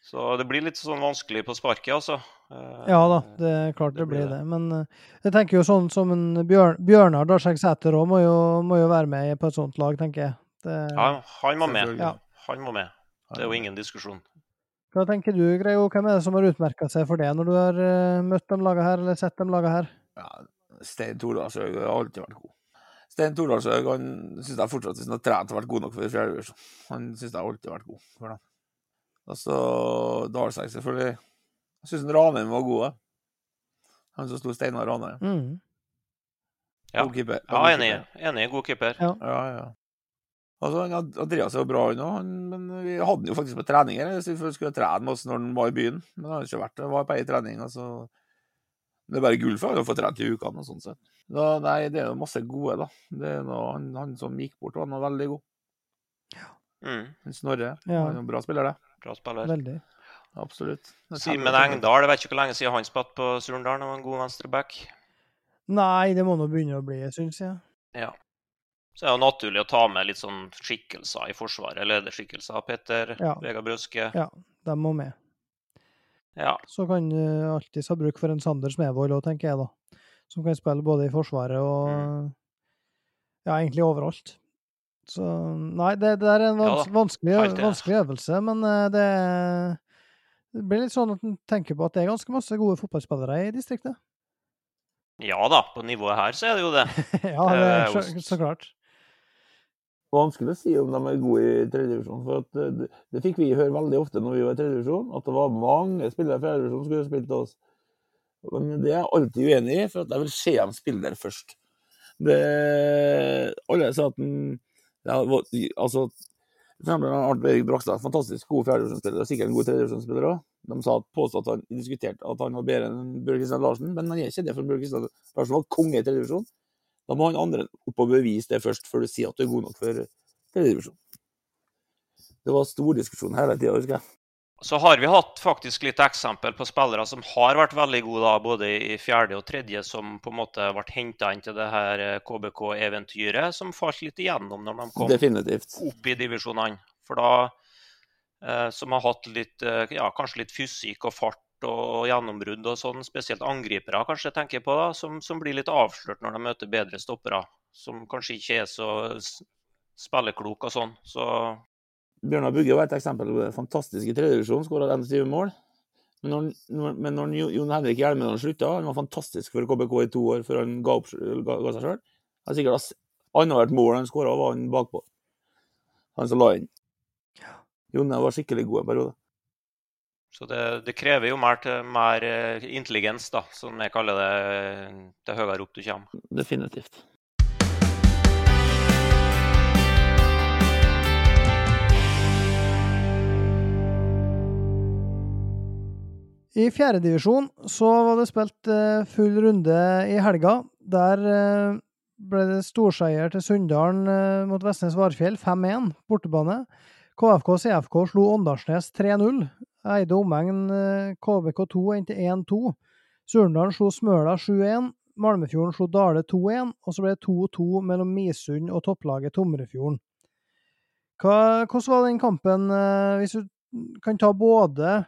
Så det blir litt sånn vanskelig på sparket, altså. Eh, ja da, det er klart det det blir det. det. Men eh, jeg tenker jo sånn som en Bjørn, Bjørnar Darsek Sæter òg må, må jo være med på et sånt lag, tenker jeg. Det, Ja, han må med. Ja. Han må med. Det er jo ingen diskusjon. Hva tenker du, Grego? Hvem er det som har utmerka seg for det, når du har møtt de laga her, eller sett de laga her? Ja, Stein Tordalshaug har alltid vært god. Stein Tordalshaug han syns jeg fortsatt hvis han har trent og vært god nok for fjerde divisjon. Han syns jeg alltid har vært god for det. Og så Dalseng, selvfølgelig. Jeg syns Ranheim var god. Han som sto Steinar Ranheim. Mm. Ja. God keeper. Ja, God enig. keeper. Enig. God keeper. Ja. Ja, ja. Altså, Andreas er jo bra, han òg, men vi hadde han jo faktisk på trening her. Så vi skulle trene med oss når han var i byen. Men han har ikke vært der. Var på ei trening. Altså. Det er bare gull for han uker. og sånn sett. Da, nei, det er jo masse gode, da. Det er noe, han, han som gikk bort, var noe veldig god. Mm, Han Snorre. Ja. Han er en bra spiller, det. bra spiller. Veldig. Absolutt. Simen. Engdahl, jeg vet ikke hvor lenge siden han spilte på Surndal og var en god venstreback. Nei, det må nå begynne å bli, syns jeg. Ja. Så er det jo naturlig å ta med litt sånn skikkelser i Forsvaret. Lederskikkelser. Petter, Ja. Vegard Brøske. Ja. De må med. Ja. Så kan du alltids ha bruk for en Sander Smevold òg, tenker jeg, da. Som kan spille både i Forsvaret og Mm. Ja, egentlig overalt. Så nei, det, det er en vans ja, vanskelig, vanskelig øvelse, men eh, det, det blir litt sånn at en tenker på at det er ganske masse gode fotballspillere i distriktet. Ja da, på nivået her så er det jo det. *laughs* ja, det Det er så, så klart. Vanskelig å si om de er gode i tredjedivisjon. For eh, det, det fikk vi høre veldig ofte når vi var i tredjedivisjon, at det var mange spillere i fjerdedivisjon som skulle spilt til oss. Men det er jeg alltid uenig i, for jeg vil se dem spille der først. Det, alle sa at den, ja, altså, for eksempel Arnt Erik Brakstad, fantastisk god fjerdedivisjonsspiller, og sikkert en god tredjedivisjonsspiller òg. De sa påstod at han diskuterte at han var bedre enn Bjørn Kristian Larsen, men han er ikke det, for Bjørn Kristian Larsen var konge i tredjedivisjon. Da må han andre opp og bevise det først, før du sier at du er god nok for tredjedivisjon. Det var stor diskusjon hele tida, husker jeg. Så har vi hatt faktisk litt eksempel på spillere som har vært veldig gode da, både i fjerde og tredje, som på en måte ble henta inn til det her eh, KBK-eventyret, som falt litt igjennom når de kom Definitivt. opp i divisjonene. For da eh, Som har hatt litt, eh, ja, kanskje litt fysikk og fart og gjennombrudd og sånn, spesielt angripere kanskje tenker på, da, som, som blir litt avslørt når de møter bedre stoppere. Som kanskje ikke er så s- spilleklok og sånn. Så Bjørnar Bugge var et eksempel på det. Fantastisk i tredjedivisjon, skåra 21 mål. Men når, når, men når Jon Henrik Hjelmeland slutta, han var fantastisk for KBK i to år før han ga, opp, ga, ga seg sjøl. Sikkert annethvert mål han skåra, var han bakpå. Han som la inn. Jonne var skikkelig god en periode. Så det, det krever jo mer, til, mer eh, intelligens, da, som jeg kaller det, til høyere opp du kommer. Definitivt. I fjerdedivisjon så var det spilt eh, full runde i helga. Der eh, ble det storseier til Sunndalen mot Vestnes Varfjell, 5-1, bortebane. KFK CFK slo Åndalsnes 3-0. Eide omegn eh, KBK2 endte 1-2. Surndalen slo Smøla 7-1. Malmefjorden slo Dale 2-1, og så ble det 2-2 mellom Misund og topplaget Tomrefjorden. Hva, hvordan var den kampen, eh, hvis du kan ta både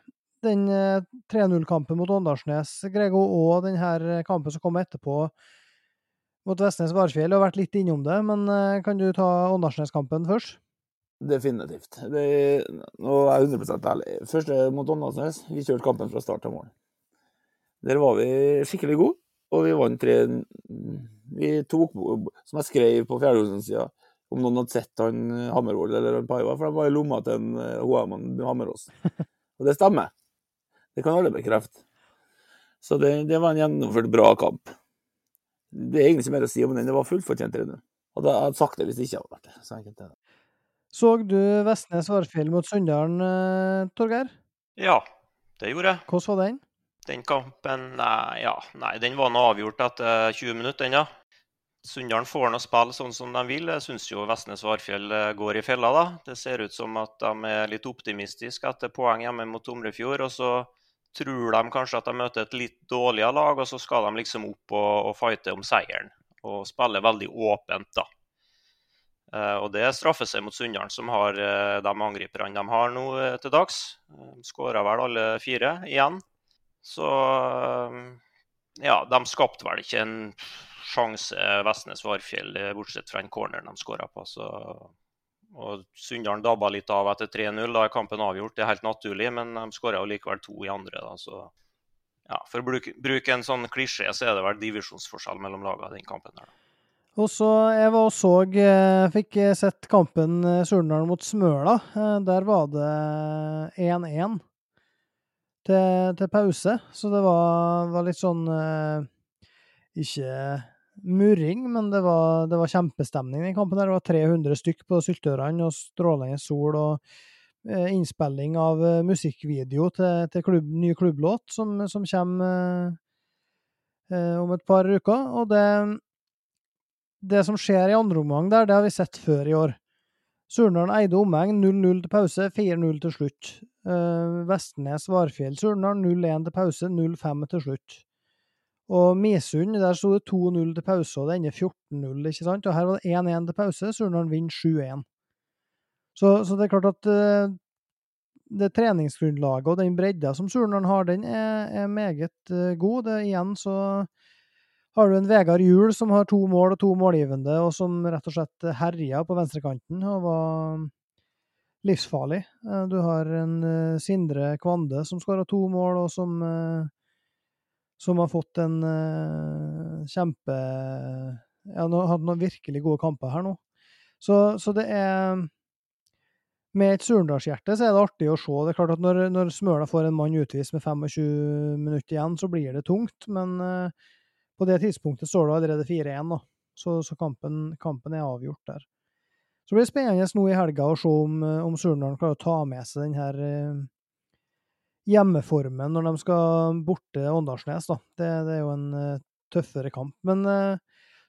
den eh, 3-0-kampen mot Åndalsnes, Grego, og den her eh, kampen som kom etterpå mot Vestnes Varfjell. Du har vært litt innom det, men eh, kan du ta Åndalsnes-kampen først? Definitivt. Det, nå er jeg 100 ærlig. Første mot Åndalsnes, vi kjørte kampen fra start til mål. Der var vi skikkelig gode, og vi vant tre Vi tok, som jeg skrev på fjerdedivisjonssida, om noen hadde sett han Hammervold eller han Paiva, for de var i lomma til en eh, HM-en Hammerås. *laughs* Og det stemmer. Det kan alle bekrefte. Så det, det var en gjennomført bra kamp. Det er egentlig ikke mer å si om den. Det var fullt fortjent 3-0. Hadde jeg sagt det hvis det ikke hadde vært det. Så enkelt er det. Så du Vestnes Varfjell mot Sunndalen, eh, Torgeir? Ja, det gjorde jeg. Hvordan var den? Den kampen nei, ja, nei, den var nå avgjort etter 20 minutter, den, ja. Sunndalen får nå spille sånn som de vil. Jeg syns jo Vestnes Varfjell eh, går i fella, da. Det ser ut som at de er litt optimistiske etter poeng hjemme mot Tomrefjord. Og så tror de kanskje at de møter et litt dårligere lag, og så skal de liksom opp og, og fighte om seieren. Og spille veldig åpent, da. Eh, og det straffer seg mot Sunndalen, som har eh, de angriperne de har nå eh, til dags. Skåra vel alle fire igjen. Så ja, de skapte vel ikke en sjanse, Vestnes Varfjell, bortsett fra en corner de skåra på. Så, og Sunndalen dabba litt av etter 3-0. Da er kampen avgjort, det er helt naturlig, men de skåra likevel to i andre. Da, så ja, For å bruke, bruke en sånn klisjé, så er det vel divisjonsforskjell mellom lagene i den kampen. her. da. Og så Jeg var og så eh, Fikk eh, sett kampen eh, Surnadal mot Smøla. Der var det 1-1 til, til pause, så det var, var litt sånn Ikke murring, men det var, det var kjempestemning i kampen. der. Det var 300 stykk på Syltørene og strålende sol og innspilling av musikkvideo til, til klubb, ny klubblåt som, som kommer om et par uker. Og det det som skjer i andre omgang der, det har vi sett før i år. Surnadal eide omegn 0-0 til pause, 4-0 til slutt. Uh, Vestnes Varfjell Surnadal 0-1 til pause, 0-5 til slutt. Og Misund, der sto det 2-0 til pause, og det ender 14-0, ikke sant? Og her var det 1-1 til pause, Surnadal vinner 7-1. Så, så det er klart at uh, det treningsgrunnlaget og den bredda som Surnadal har, den er, er meget eh, god. Det, igjen så har du en Vegard Juel som har to mål og to målgivende, og som rett og slett herja på venstrekanten og var livsfarlig. Eh, Du har en eh, Sindre Kvande som skåra to mål, og som, eh, som har fått en kjempe Ja, har hatt noen virkelig gode kamper her nå. Så, så det er Med et surndalshjerte så er det artig å se. Det er klart at når, når Smøla får en mann utvist med 25 minutter igjen, så blir det tungt. Men eh, på det tidspunktet står det allerede 4-1. Så, så kampen, kampen er avgjort der. Så blir det spennende nå i helga å se om, eh, om Surnadal klarer å ta med seg den her eh, hjemmeformen når de skal borte Åndalsnes. da. Det, det er jo en eh, tøffere kamp. Men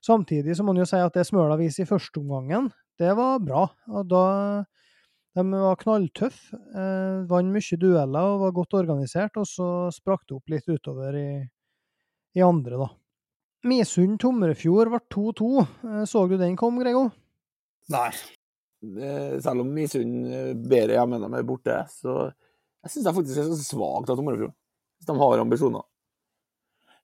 samtidig så må man jo si at det Smøla viste i første omgangen, det var bra. Og da de var knalltøffe, eh, vant mye dueller og var godt organisert, og så sprakk det opp litt utover i, i andre, da. Misund-Tomrefjord ble 2-2. Eh, Så du den kom, Grego? Nei. Eh, Selv om Misund er bedre hjemme enn de er borte, så jeg syns det faktisk er så svakt av Tomrefjord. Hvis de har ambisjoner.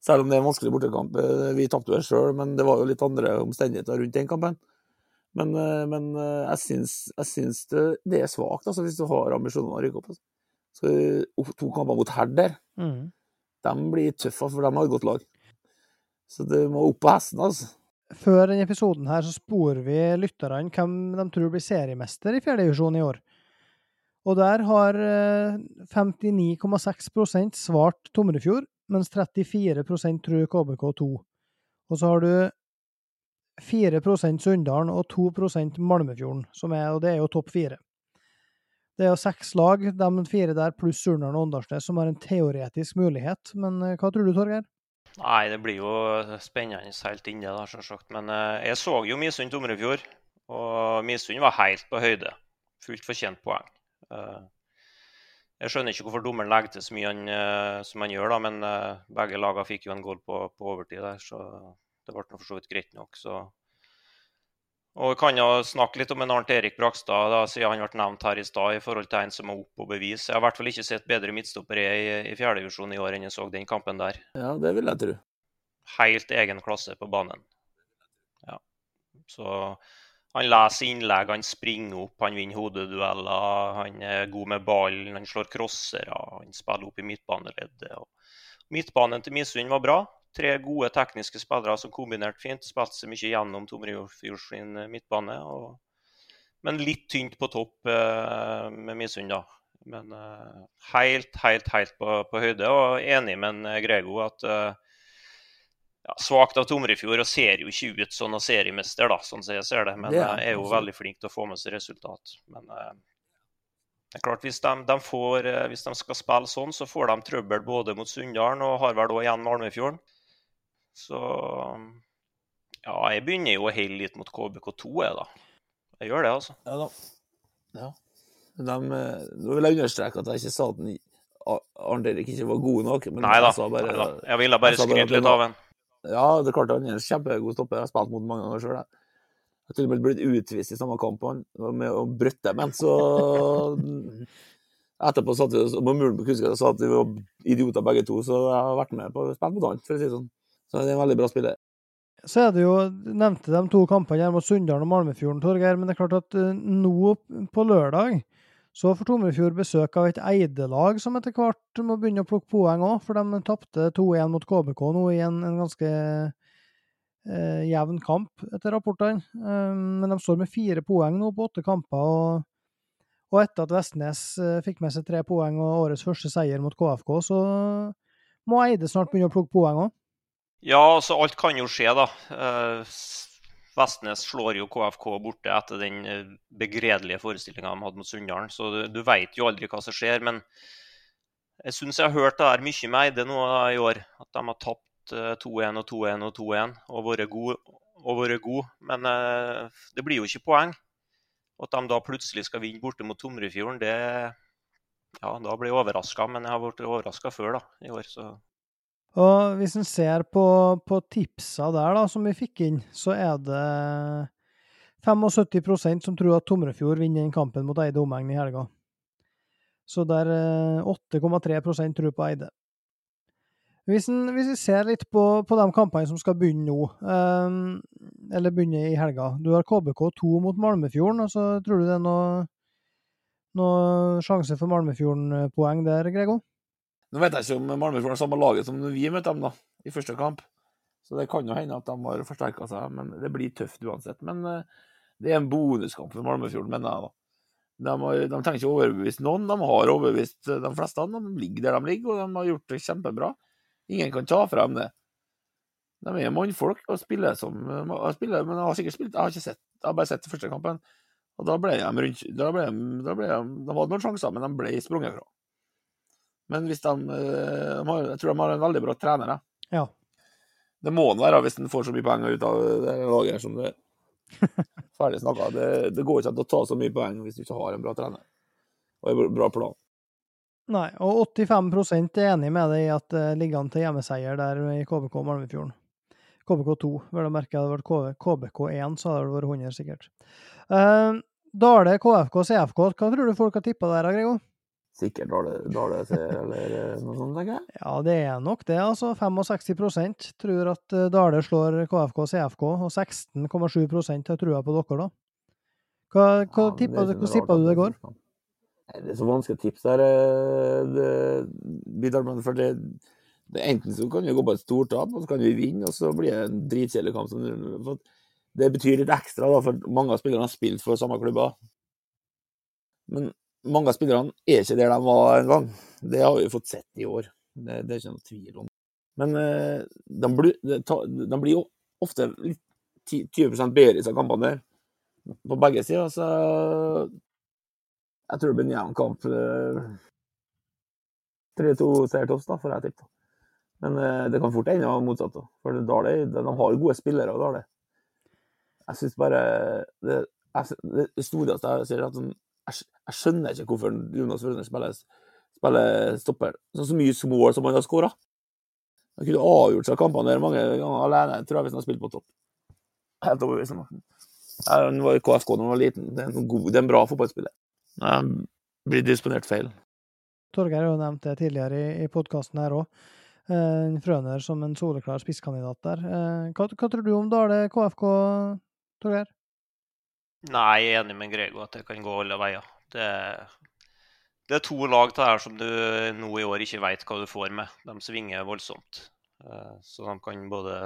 Selv om det er en vanskelig bortekamp. Eh, Vi tapte det sjøl, men det var jo litt andre omstendigheter rundt den kampen. Men, eh, men eh, jeg syns, jeg syns det, er svakt, altså, hvis du har ambisjoner om å rykke opp. Altså. Så eh, to kamper mot Herder, Mm. de blir tøffe, for de har et godt lag. Så du må opp på hesten, altså. Før denne episoden her så spor vi lytterne hvem de tror blir seriemester i fjerdedivisjon i år. Og der har eh, 59,6% svart Tomrefjord, mens 34% tror KBK2. Og så har du 4% Sunndalen og 2% Malmefjorden, som er, og det er jo topp fire. Det er jo seks lag, de fire der pluss Surnadal og Åndalsnes, som har en teoretisk mulighet. Men eh, hva tror du, Torgeir? Nei, det blir jo spennende helt inne, da, selvsagt. Men eh, jeg så jo Misund Tomrefjord, og Misund var helt på høyde. Fullt fortjent poeng. Eh, jeg skjønner ikke hvorfor dommeren legger til så mye han, eh, som han gjør, da, men begge lagene fikk jo en goal på, på overtid der, så det ble for så vidt greit nok. Så. Og vi kan jo snakke litt om en Arnt Erik Brakstad, da, siden han ble nevnt her i stad, i forhold til en som er opp og bevis. Jeg har i hvert fall ikke sett bedre midtstoppere i, i fjerdedivisjon i år enn jeg så den kampen der Ja, det vil jeg tro. helt egen klasse på banen. Ja. Så han leser innlegg, han springer opp, han vinner hodedueller, han er god med ballen, han slår crossere, han spiller opp i midtbaneleddet. Midtbanen til Misund var bra. Tre gode tekniske spillere som kombinerte fint. Spilte seg mye gjennom Tomrefjord sin midtbane. Og... Men litt tynt på topp eh, med Misund, da. Men eh, helt, helt, helt på, på høyde. Og enig med en Grego at eh, ja, svakt av Tomrefjord og ser jo ikke ut som noen seriemester, da, sånn som jeg ser det. Men Det er er, jo veldig flink til å få med seg resultat. Men eh, det er klart, hvis de, de får, eh, hvis de skal spille sånn, så får de trøbbel både mot Sunndalen og har vel òg igjen Malmefjorden. Så ja, jeg begynner jo å heie litt mot KBK2, jeg, da. Jeg gjør det, altså. Ja da. Ja. De, eh, nå vil jeg understreke at jeg ikke sa at Arnt Erik ikke var god nok. Men Nei da. jeg bare, Nei da. Jeg ville bare jeg skryte litt av ham. Ja, det er klart han er en kjempegod stopper. Jeg har spilt mot mange ganger sjøl. Jeg har til og med blitt utvist i samme kamp med å brøtte men så Etterpå satt vi på muren på Kunnskap og sa at vi var idioter begge to, så jeg har vært med på å spille mot han, for å si det sånn. Så det er en veldig bra spiller. Så er det jo, du nevnte de to kampene her mot Sunndalen og Malmefjorden, Torgeir, men det er klart at eh, nå på lørdag så får Tomrefjord besøk av et Eide-lag som etter hvert må begynne å plukke poeng òg, for de tapte 2-1 mot KBK nå i en, en ganske eh, jevn kamp, etter rapportene. Um, men de står med fire poeng nå på åtte kamper, og, og etter at Vestnes eh, fikk med seg tre poeng og årets første seier mot KFK, så må Eide snart begynne å plukke poeng òg. Ja, altså alt kan jo skje, da. Eh, Vestnes slår jo KFK borte etter den eh, begredelige forestillinga de hadde mot Sunndalen, så du, du veit jo aldri hva som skjer. Men jeg syns jeg har hørt det der mye med Eide nå i år. At de har tapt eh, 2-1 og 2-1 og 2-1 og vært gode. Og vært god, Men eh, det blir jo ikke poeng. At de da plutselig skal vinne borte mot Tomrefjorden, det Ja, da blir jeg overraska. Men jeg har blitt overraska før, da, i år, så Og hvis en ser på, på tipsa der, da, som vi fikk inn, så er det 75% som tror at Tomrefjord vinner den kampen mot Eide omegn i helga. Så det er eh, 8,3% tror på Eide. Hvis, vi ser litt på, på de kampene som skal begynne nå, um, eller begynne i helga Du har KBK2 mot Malmefjorden, og så tror du det er noe, noe sjanse for Malmefjorden-poeng der, Grego? Nå vet jeg ikke om Malmefjorden er samme laget som vi møtte dem da, i første kamp. Så det kan jo hende at de har forsterka seg, men det blir tøft uansett. Men uh, det er en bonuskamp for Malmefjorden, mener jeg. da. De, har, de trenger ikke å overbevise noen, de har overbevist de fleste. De ligger der de ligger, og de har gjort det kjempebra. Ingen kan ta fra dem det. De er mannfolk og spiller som spiller, Men jeg har sikkert spilt, jeg har ikke sett, jeg har bare sett første kampen. Og da ble de rundt da ble de, da ble de hadde noen sjanser, men de ble sprunget fra. Men hvis de, eh, Jeg tror de har en veldig bra trener. Ja. Det må han være hvis han får så mye poeng ut av det laget som det er. *laughs* Ferdig snakka. Det, det, går ikke an å ta så mye poeng hvis du ikke har en bra trener og en bra plan. Nei, og 85% er enig med deg i at det ligger an til hjemmeseier der i KBK Malmefjorden. KBK2, vel å merke. Hadde det vært KBK1, så hadde det vært 100, sikkert. Uh, Dale KFK CFK, hva tror du folk har tippa der, Grego? Sikkert Dale-seier eller eh, noe sånt, tenker jeg. Ja, det er nok det, altså. 65% tror at eh, Dale slår KFK og CFK, og 16,7 har trua på dere, da. Hva, hva ja, tippa, tippa du det går? Det er så vanskelig å tipse her. Eh, det, for det, det, enten så kan vi gå på et stort tap, og så kan vi vinne, og så blir det en dritkjedelig kamp. det betyr litt ekstra, da, for mange av spillerne har spilt for samme klubber. Men mange av spillerne er ikke der de var en gang. Det har vi fått sett i år. Det, det er ikke noe tvil om. Men eh, de, blir, de blir jo ofte litt 20% bedre i disse kampene der. På begge sider. Så jeg tror det blir en jevn kamp. 3-2-seier til oss, da, får jeg tippe. Men uh, det kan fort ende motsatt. Da. For Dale, de har gode spillere. Dale. Jeg syns bare det, jeg, det storeste jeg ser, at sånn, jeg, skjønner ikke hvorfor Jonas Wøner spiller, spiller stopper. Sånn så mye mål som han har skåra. Han kunne avgjort seg kampene der mange ganger alene, tror jeg, hvis han har spilt på topp. Helt det. Han var i KFK da han var liten. Det er en, god, det er en bra fotballspiller. Jeg blir disponert feil. Torgeir har jo nevnt det tidligere i, i podkasten her òg. Eh, Frøner som en soleklar spisskandidat der. Eh, hva, hva, tror du om Dale KFK, Torgeir? Nei, jeg er enig med Grego at det kan gå alle veier. Det, det er to lag til her som du nå i år ikke veit hva du får med. De svinger voldsomt. Eh, så de kan både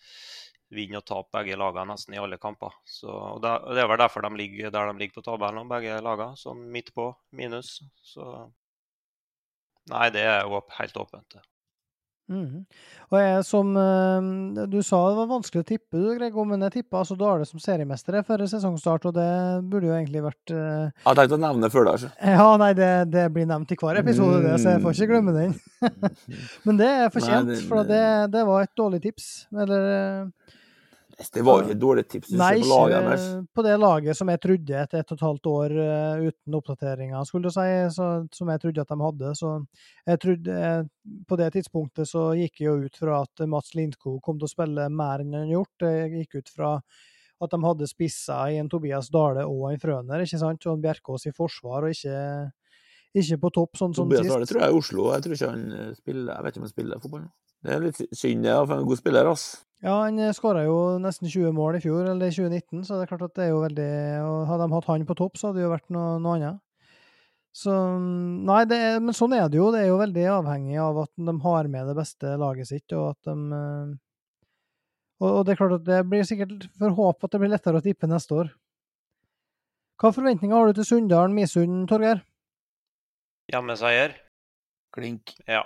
*laughs* vinne og tape begge lagene nesten i alle kamper. Så, og det, er vel derfor de ligger der de ligger på tabellen, begge lagene. Sånn midt på, minus. Så Nei, det er helt åpent. Mm. Og jeg som uh, Du sa det var vanskelig å tippe, du, Grego, men jeg tippa altså Dale som seriemestere før sesongstart, og det burde jo egentlig vært uh... Jeg har tenkt å nevne før det. Altså. *laughs* Ja, nei, det, det, blir nevnt i hver episode, det, så jeg får ikke glemme den. *laughs* men det er fortjent, for det, det, var et dårlig tips. Eller det var jo et dårlig tips. Nei, ikke på det laget som jeg trodde etter et og et halvt år uh, uten oppdateringer, skulle du si, så, som jeg trodde at de hadde. Så jeg trodde uh, På det tidspunktet så gikk jeg jo ut fra at Mats Lindko kom til å spille mer enn han har gjort. Jeg gikk ut fra at de hadde spissa i en Tobias Dale og en Frøner, ikke sant? Og en Bjerkås i forsvar, og ikke, ikke på topp, sånn som Tobias sist. Tobias Dale tror jeg er i Oslo. Jeg tror ikke han eh, spiller Jeg vet ikke om han spiller fotball nå. Det er litt synd, ja, for en god spiller, ass. Ja, han eh, skåra jo nesten 20 mål i fjor, eller i 2019, så det er klart at det er jo veldig og Hadde de hatt han på topp, så hadde det jo vært noe, noe annet. Så mm, Nei, er, men sånn er det jo. Det er jo veldig avhengig av at de har med det beste laget sitt, og at de eh, Og, og det er klart at det blir sikkert for håp at det blir lettere å tippe neste år. Hva forventninger har du til Sunndalen Misund, Torgeir? Hjemmeseier. Klink. Ja.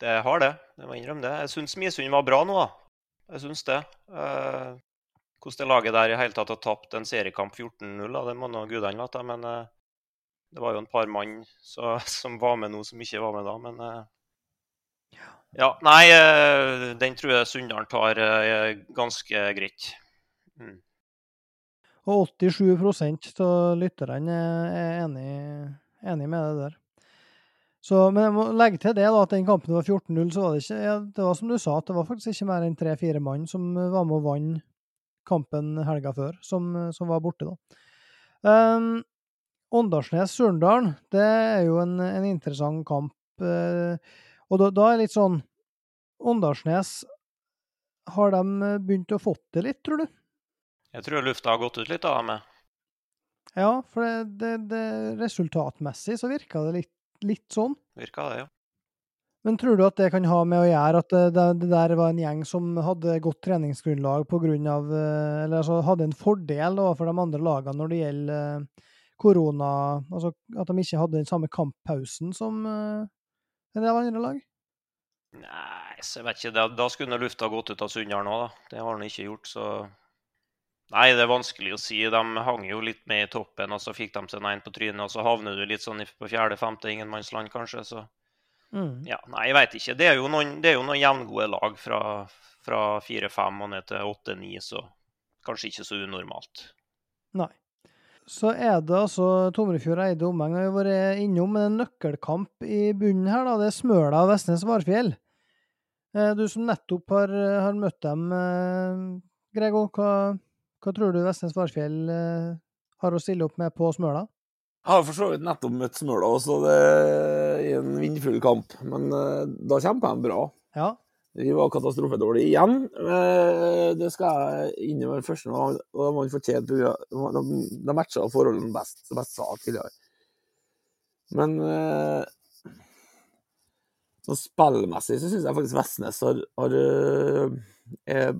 Det har det, jeg må innrømme det. Jeg syns Misund var bra nå, da. Jeg syns det. Eh, hvordan det laget der i hele tatt har tapt en seriekamp 14-0, det må nå gudene vite. Men eh, det var jo en par mann *laughs* så, som var med nå, som ikke var med da. Men eh, ja, nei, eh, den tror jeg Sunndalen tar eh, ganske greit. Mm. Og 87 av lytterne er enig, enig med det der. Så, men jeg må legge til det da, at den kampen var 14-0, så var det ikke ja, Det var som du sa, at det var faktisk ikke mer enn tre-fire mann som eh, var med og vant kampen helga før, som, eh, som var borte, da. Um, Åndalsnes-Surndalen, det er jo en, en interessant kamp. Uh, og da, da, er det litt sånn Åndalsnes, har de begynt å fått det litt, tror du? Jeg tror lufta har gått ut litt av dem. Ja, for det, det, det, resultatmessig så virka det litt, litt sånn. Virka det, ja. Men tror du at det kan ha med å gjøre at det, det, det der var en gjeng som hadde godt treningsgrunnlag av eh, Eller altså hadde en fordel overfor de andre lagene når det gjelder eh, korona Altså at de ikke hadde den samme kamppausen som eh, en del andre lag? Nei, så jeg vet ikke. Da, da skulle lufta gått ut av Sunndal nå, da. Det har den ikke gjort, så Nei, det er vanskelig å si. De hang jo litt med i toppen, og så fikk de seg en på trynet, og så havner du litt sånn på fjerde-femte ingenmannsland, kanskje. så... Mm. Ja, nei, jeg veit ikke. Det er jo noen, det er jo noen jevngode lag fra, fra 4-5 og ned til 8-9, så kanskje ikke så unormalt. Nei. Så er det altså Tomrefjord Eide omheng har vært innom en nøkkelkamp i bunnen her. da, Det er Smøla og Vestnes Varfjell. Eh, Du som nettopp har, har møtt dem, eh, Grego, hva, hva tror du Vestnes Varfjell eh, har å stille opp med på Smøla? Jeg har for så vidt nettopp møtt Smøla også, det i en vindfull kamp. Men eh, da kjemper de bra. Ja. Vi var katastrofedårlige igjen. Eh, Det skal jeg innrømme først nå, og de vant fortjent. på De, matcha forholdene best, som jeg sa tidligere. Men sånn spillmessig så syns jeg faktisk Vestnes har, har er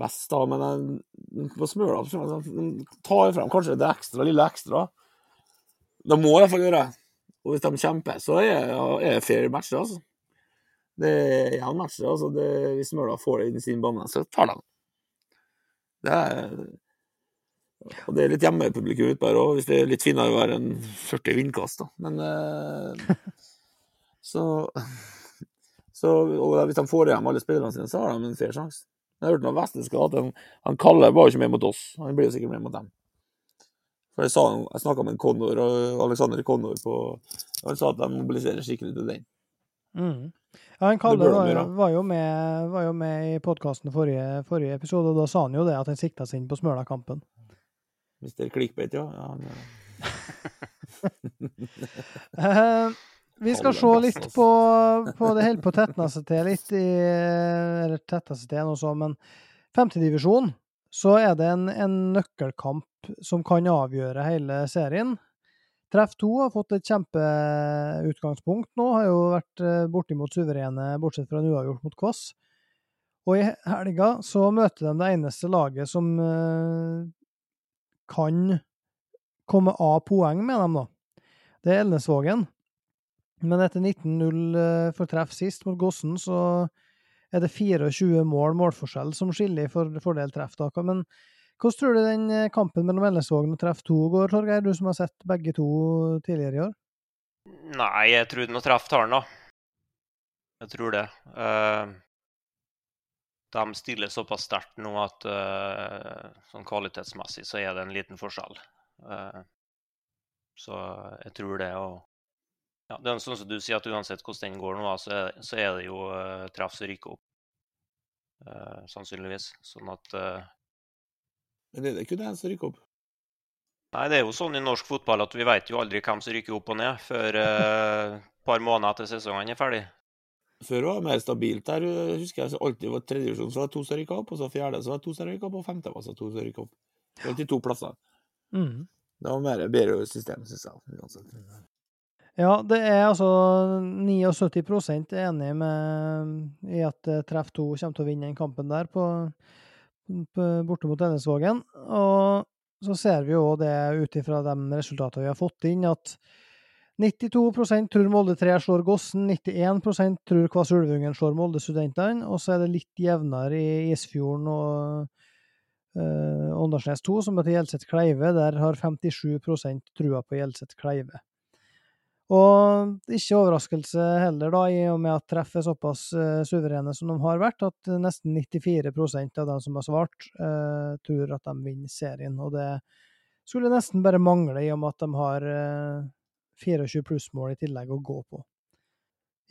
best, da. Men jeg, på Smøla jeg tar frem kanskje det ekstra, lille ekstra. Det må i hvert gjøre. Og hvis de kjemper, så er det fair match, det, altså. Det er jevn match. Altså. Det, hvis Smøla får det inn i sin bane, så tar de. Det er Og det er litt hjemmepublikum ute der òg, hvis det er litt finere å være enn 40 vindkast, da. Men eh, *laughs* så, så hvis de får igjen alle spillerne sine, så har de en fair sjanse. Jeg hørte noe Vestnes skal at han, han Kalle var jo ikke med mot oss, han blir jo sikkert med mot dem. For Jeg, sa, jeg snakka med en Konnor, og Alexander Konnor på og Han sa at de mobiliserer skikkelig til den. Mm. Ja, han Kalle var, jo- var, jo med, var jo med i podkasten forrige, forrige episode, og da sa han jo det, at han sikta seg inn på Smøla-kampen. Hvis det er clickbait, ja. ja han, *laughs* *laughs* Eh, vi skal se litt på, på det helt på seg til litt i Eller tette til noe sånt, men femtedivisjon så er det en, en nøkkelkamp som kan avgjøre hele serien. Treff 2 har fått et kjempeutgangspunkt nå, har jo vært eh, bortimot suverene, bortsett fra en uavgjort mot Kvass. Og i helga så møter de det eneste laget som eh, kan komme av poeng med dem, da. Det er Elnesvågen. Men etter 19-0 eh, for treff sist mot Gossen, så er det 24 mål målforskjell som skiller for, fordel treff. da. Men hvordan tror du den eh, kampen mellom Elnesvågen og treff 2 går, Torgeir? Du som har sett begge to tidligere i år? Nei, jeg tror nå treff tar den, da. Jeg tror det. Eh, de stiller såpass sterkt nå at sånn kvalitetsmessig så er det en liten forskjell. Så jeg tror det. Og ja, det er sånn som du sier, at uansett hvordan den går nå, så er, så er det jo uh, treff som rykker opp. Uh, sannsynligvis. Sånn at uh... men er det ikke én som rykker opp? Nei, det er jo sånn i norsk fotball at vi vet jo aldri hvem som rykker opp og ned før et et *laughs* par måneder etter sesongen er ferdig. Før var det mer stabilt. Der husker jeg så alltid var tredjedivisjon, så var det to som rykka opp, og så fjerde så var det to som rykka opp, og femte var så to som rykka opp. Det var alltid to plasser. Mm. Det var mer bedre system, syns jeg. Ja, det er altså 79 er enig med i at eh, Treff 2 kommer til å vinne den kampen der på, på, borte mot Ennesvågen. Og så ser vi jo det ut ifra de resultatene vi har fått inn, at 92% tror Molde 3 slår Gossen, 91% tror Kvasulvungen slår Molde-studentene, og så er det litt jevnere i Isfjorden og uh, 2, som heter Hjelset Kleive. Der har 57% trua på Hjelset Kleive. Og ikke overraskelse heller, da, i og med at treff er såpass uh, suverene som de har vært, at nesten 94% av dem som har svart, uh, tror at de vinner serien. Og det skulle nesten bare mangle, i og med at de har uh, 24 plussmål i tillegg å gå på.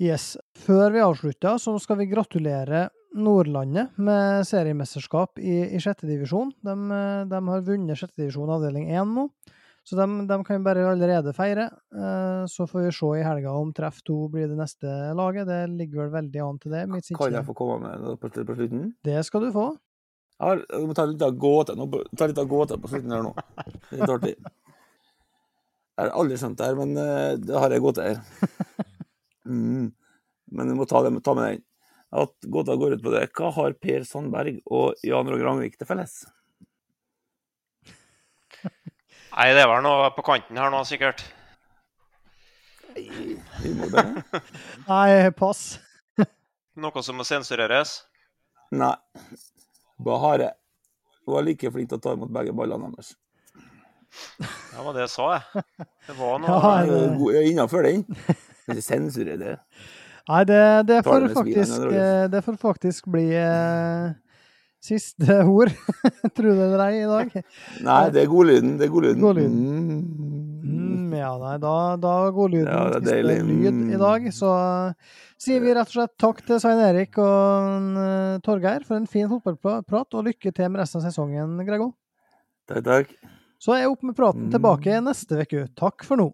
Yes. Før vi avslutter, så skal vi gratulere Nordlandet med seriemesterskap i, i sjette divisjon. De, eh, de har vunnet sjette divisjon avdeling 1 nå. Så de, de kan bare allerede feire. Eh, Så får vi se i helga om treff to blir det neste laget. Det ligger vel veldig an til det. Kan jeg få komme med noe på, på slutten? Det skal du få. Jeg har, jeg må ta litt av gåte nå, på- ta litt av gåte på slutten her nå. Det er litt artig. Jeg har aldri skjønt det her, men eh, det har jeg gåte her. Mm. Men jeg må ta, det, ta med den. At gåta går ut på det. Hva har Per Sandberg og Jan Roger Angvik til felles? Nei, det var noe på kanten her nå, sikkert. Humor, det? *laughs* Nei, pass. *laughs* Noe som må sensureres. Nei. Bahare var like flink til å ta imot begge ballene deres. Det var det jeg sa, jeg. Det var *laughs* noe Ja, Jeg det- god- jeg innafor den. Men ikke sensurer det. Nei, det, det, får faktisk, eh, det får faktisk bli eh, siste ord, *laughs* tror du det eller ei, i dag. Nei, det er godlyden. Det er godlyden. Godlyden. Mm. Mm, ja, nei, da, da godlyden lyden Ja, det er siste deilig. lyd i dag. Så sier vi rett og slett takk til Svein Erik og eh, Torgeir for en fin fotballprat, og lykke til med resten av sesongen, Grego. Takk, takk. Så er jeg opp med praten Mm. tilbake neste uke. Takk for nå.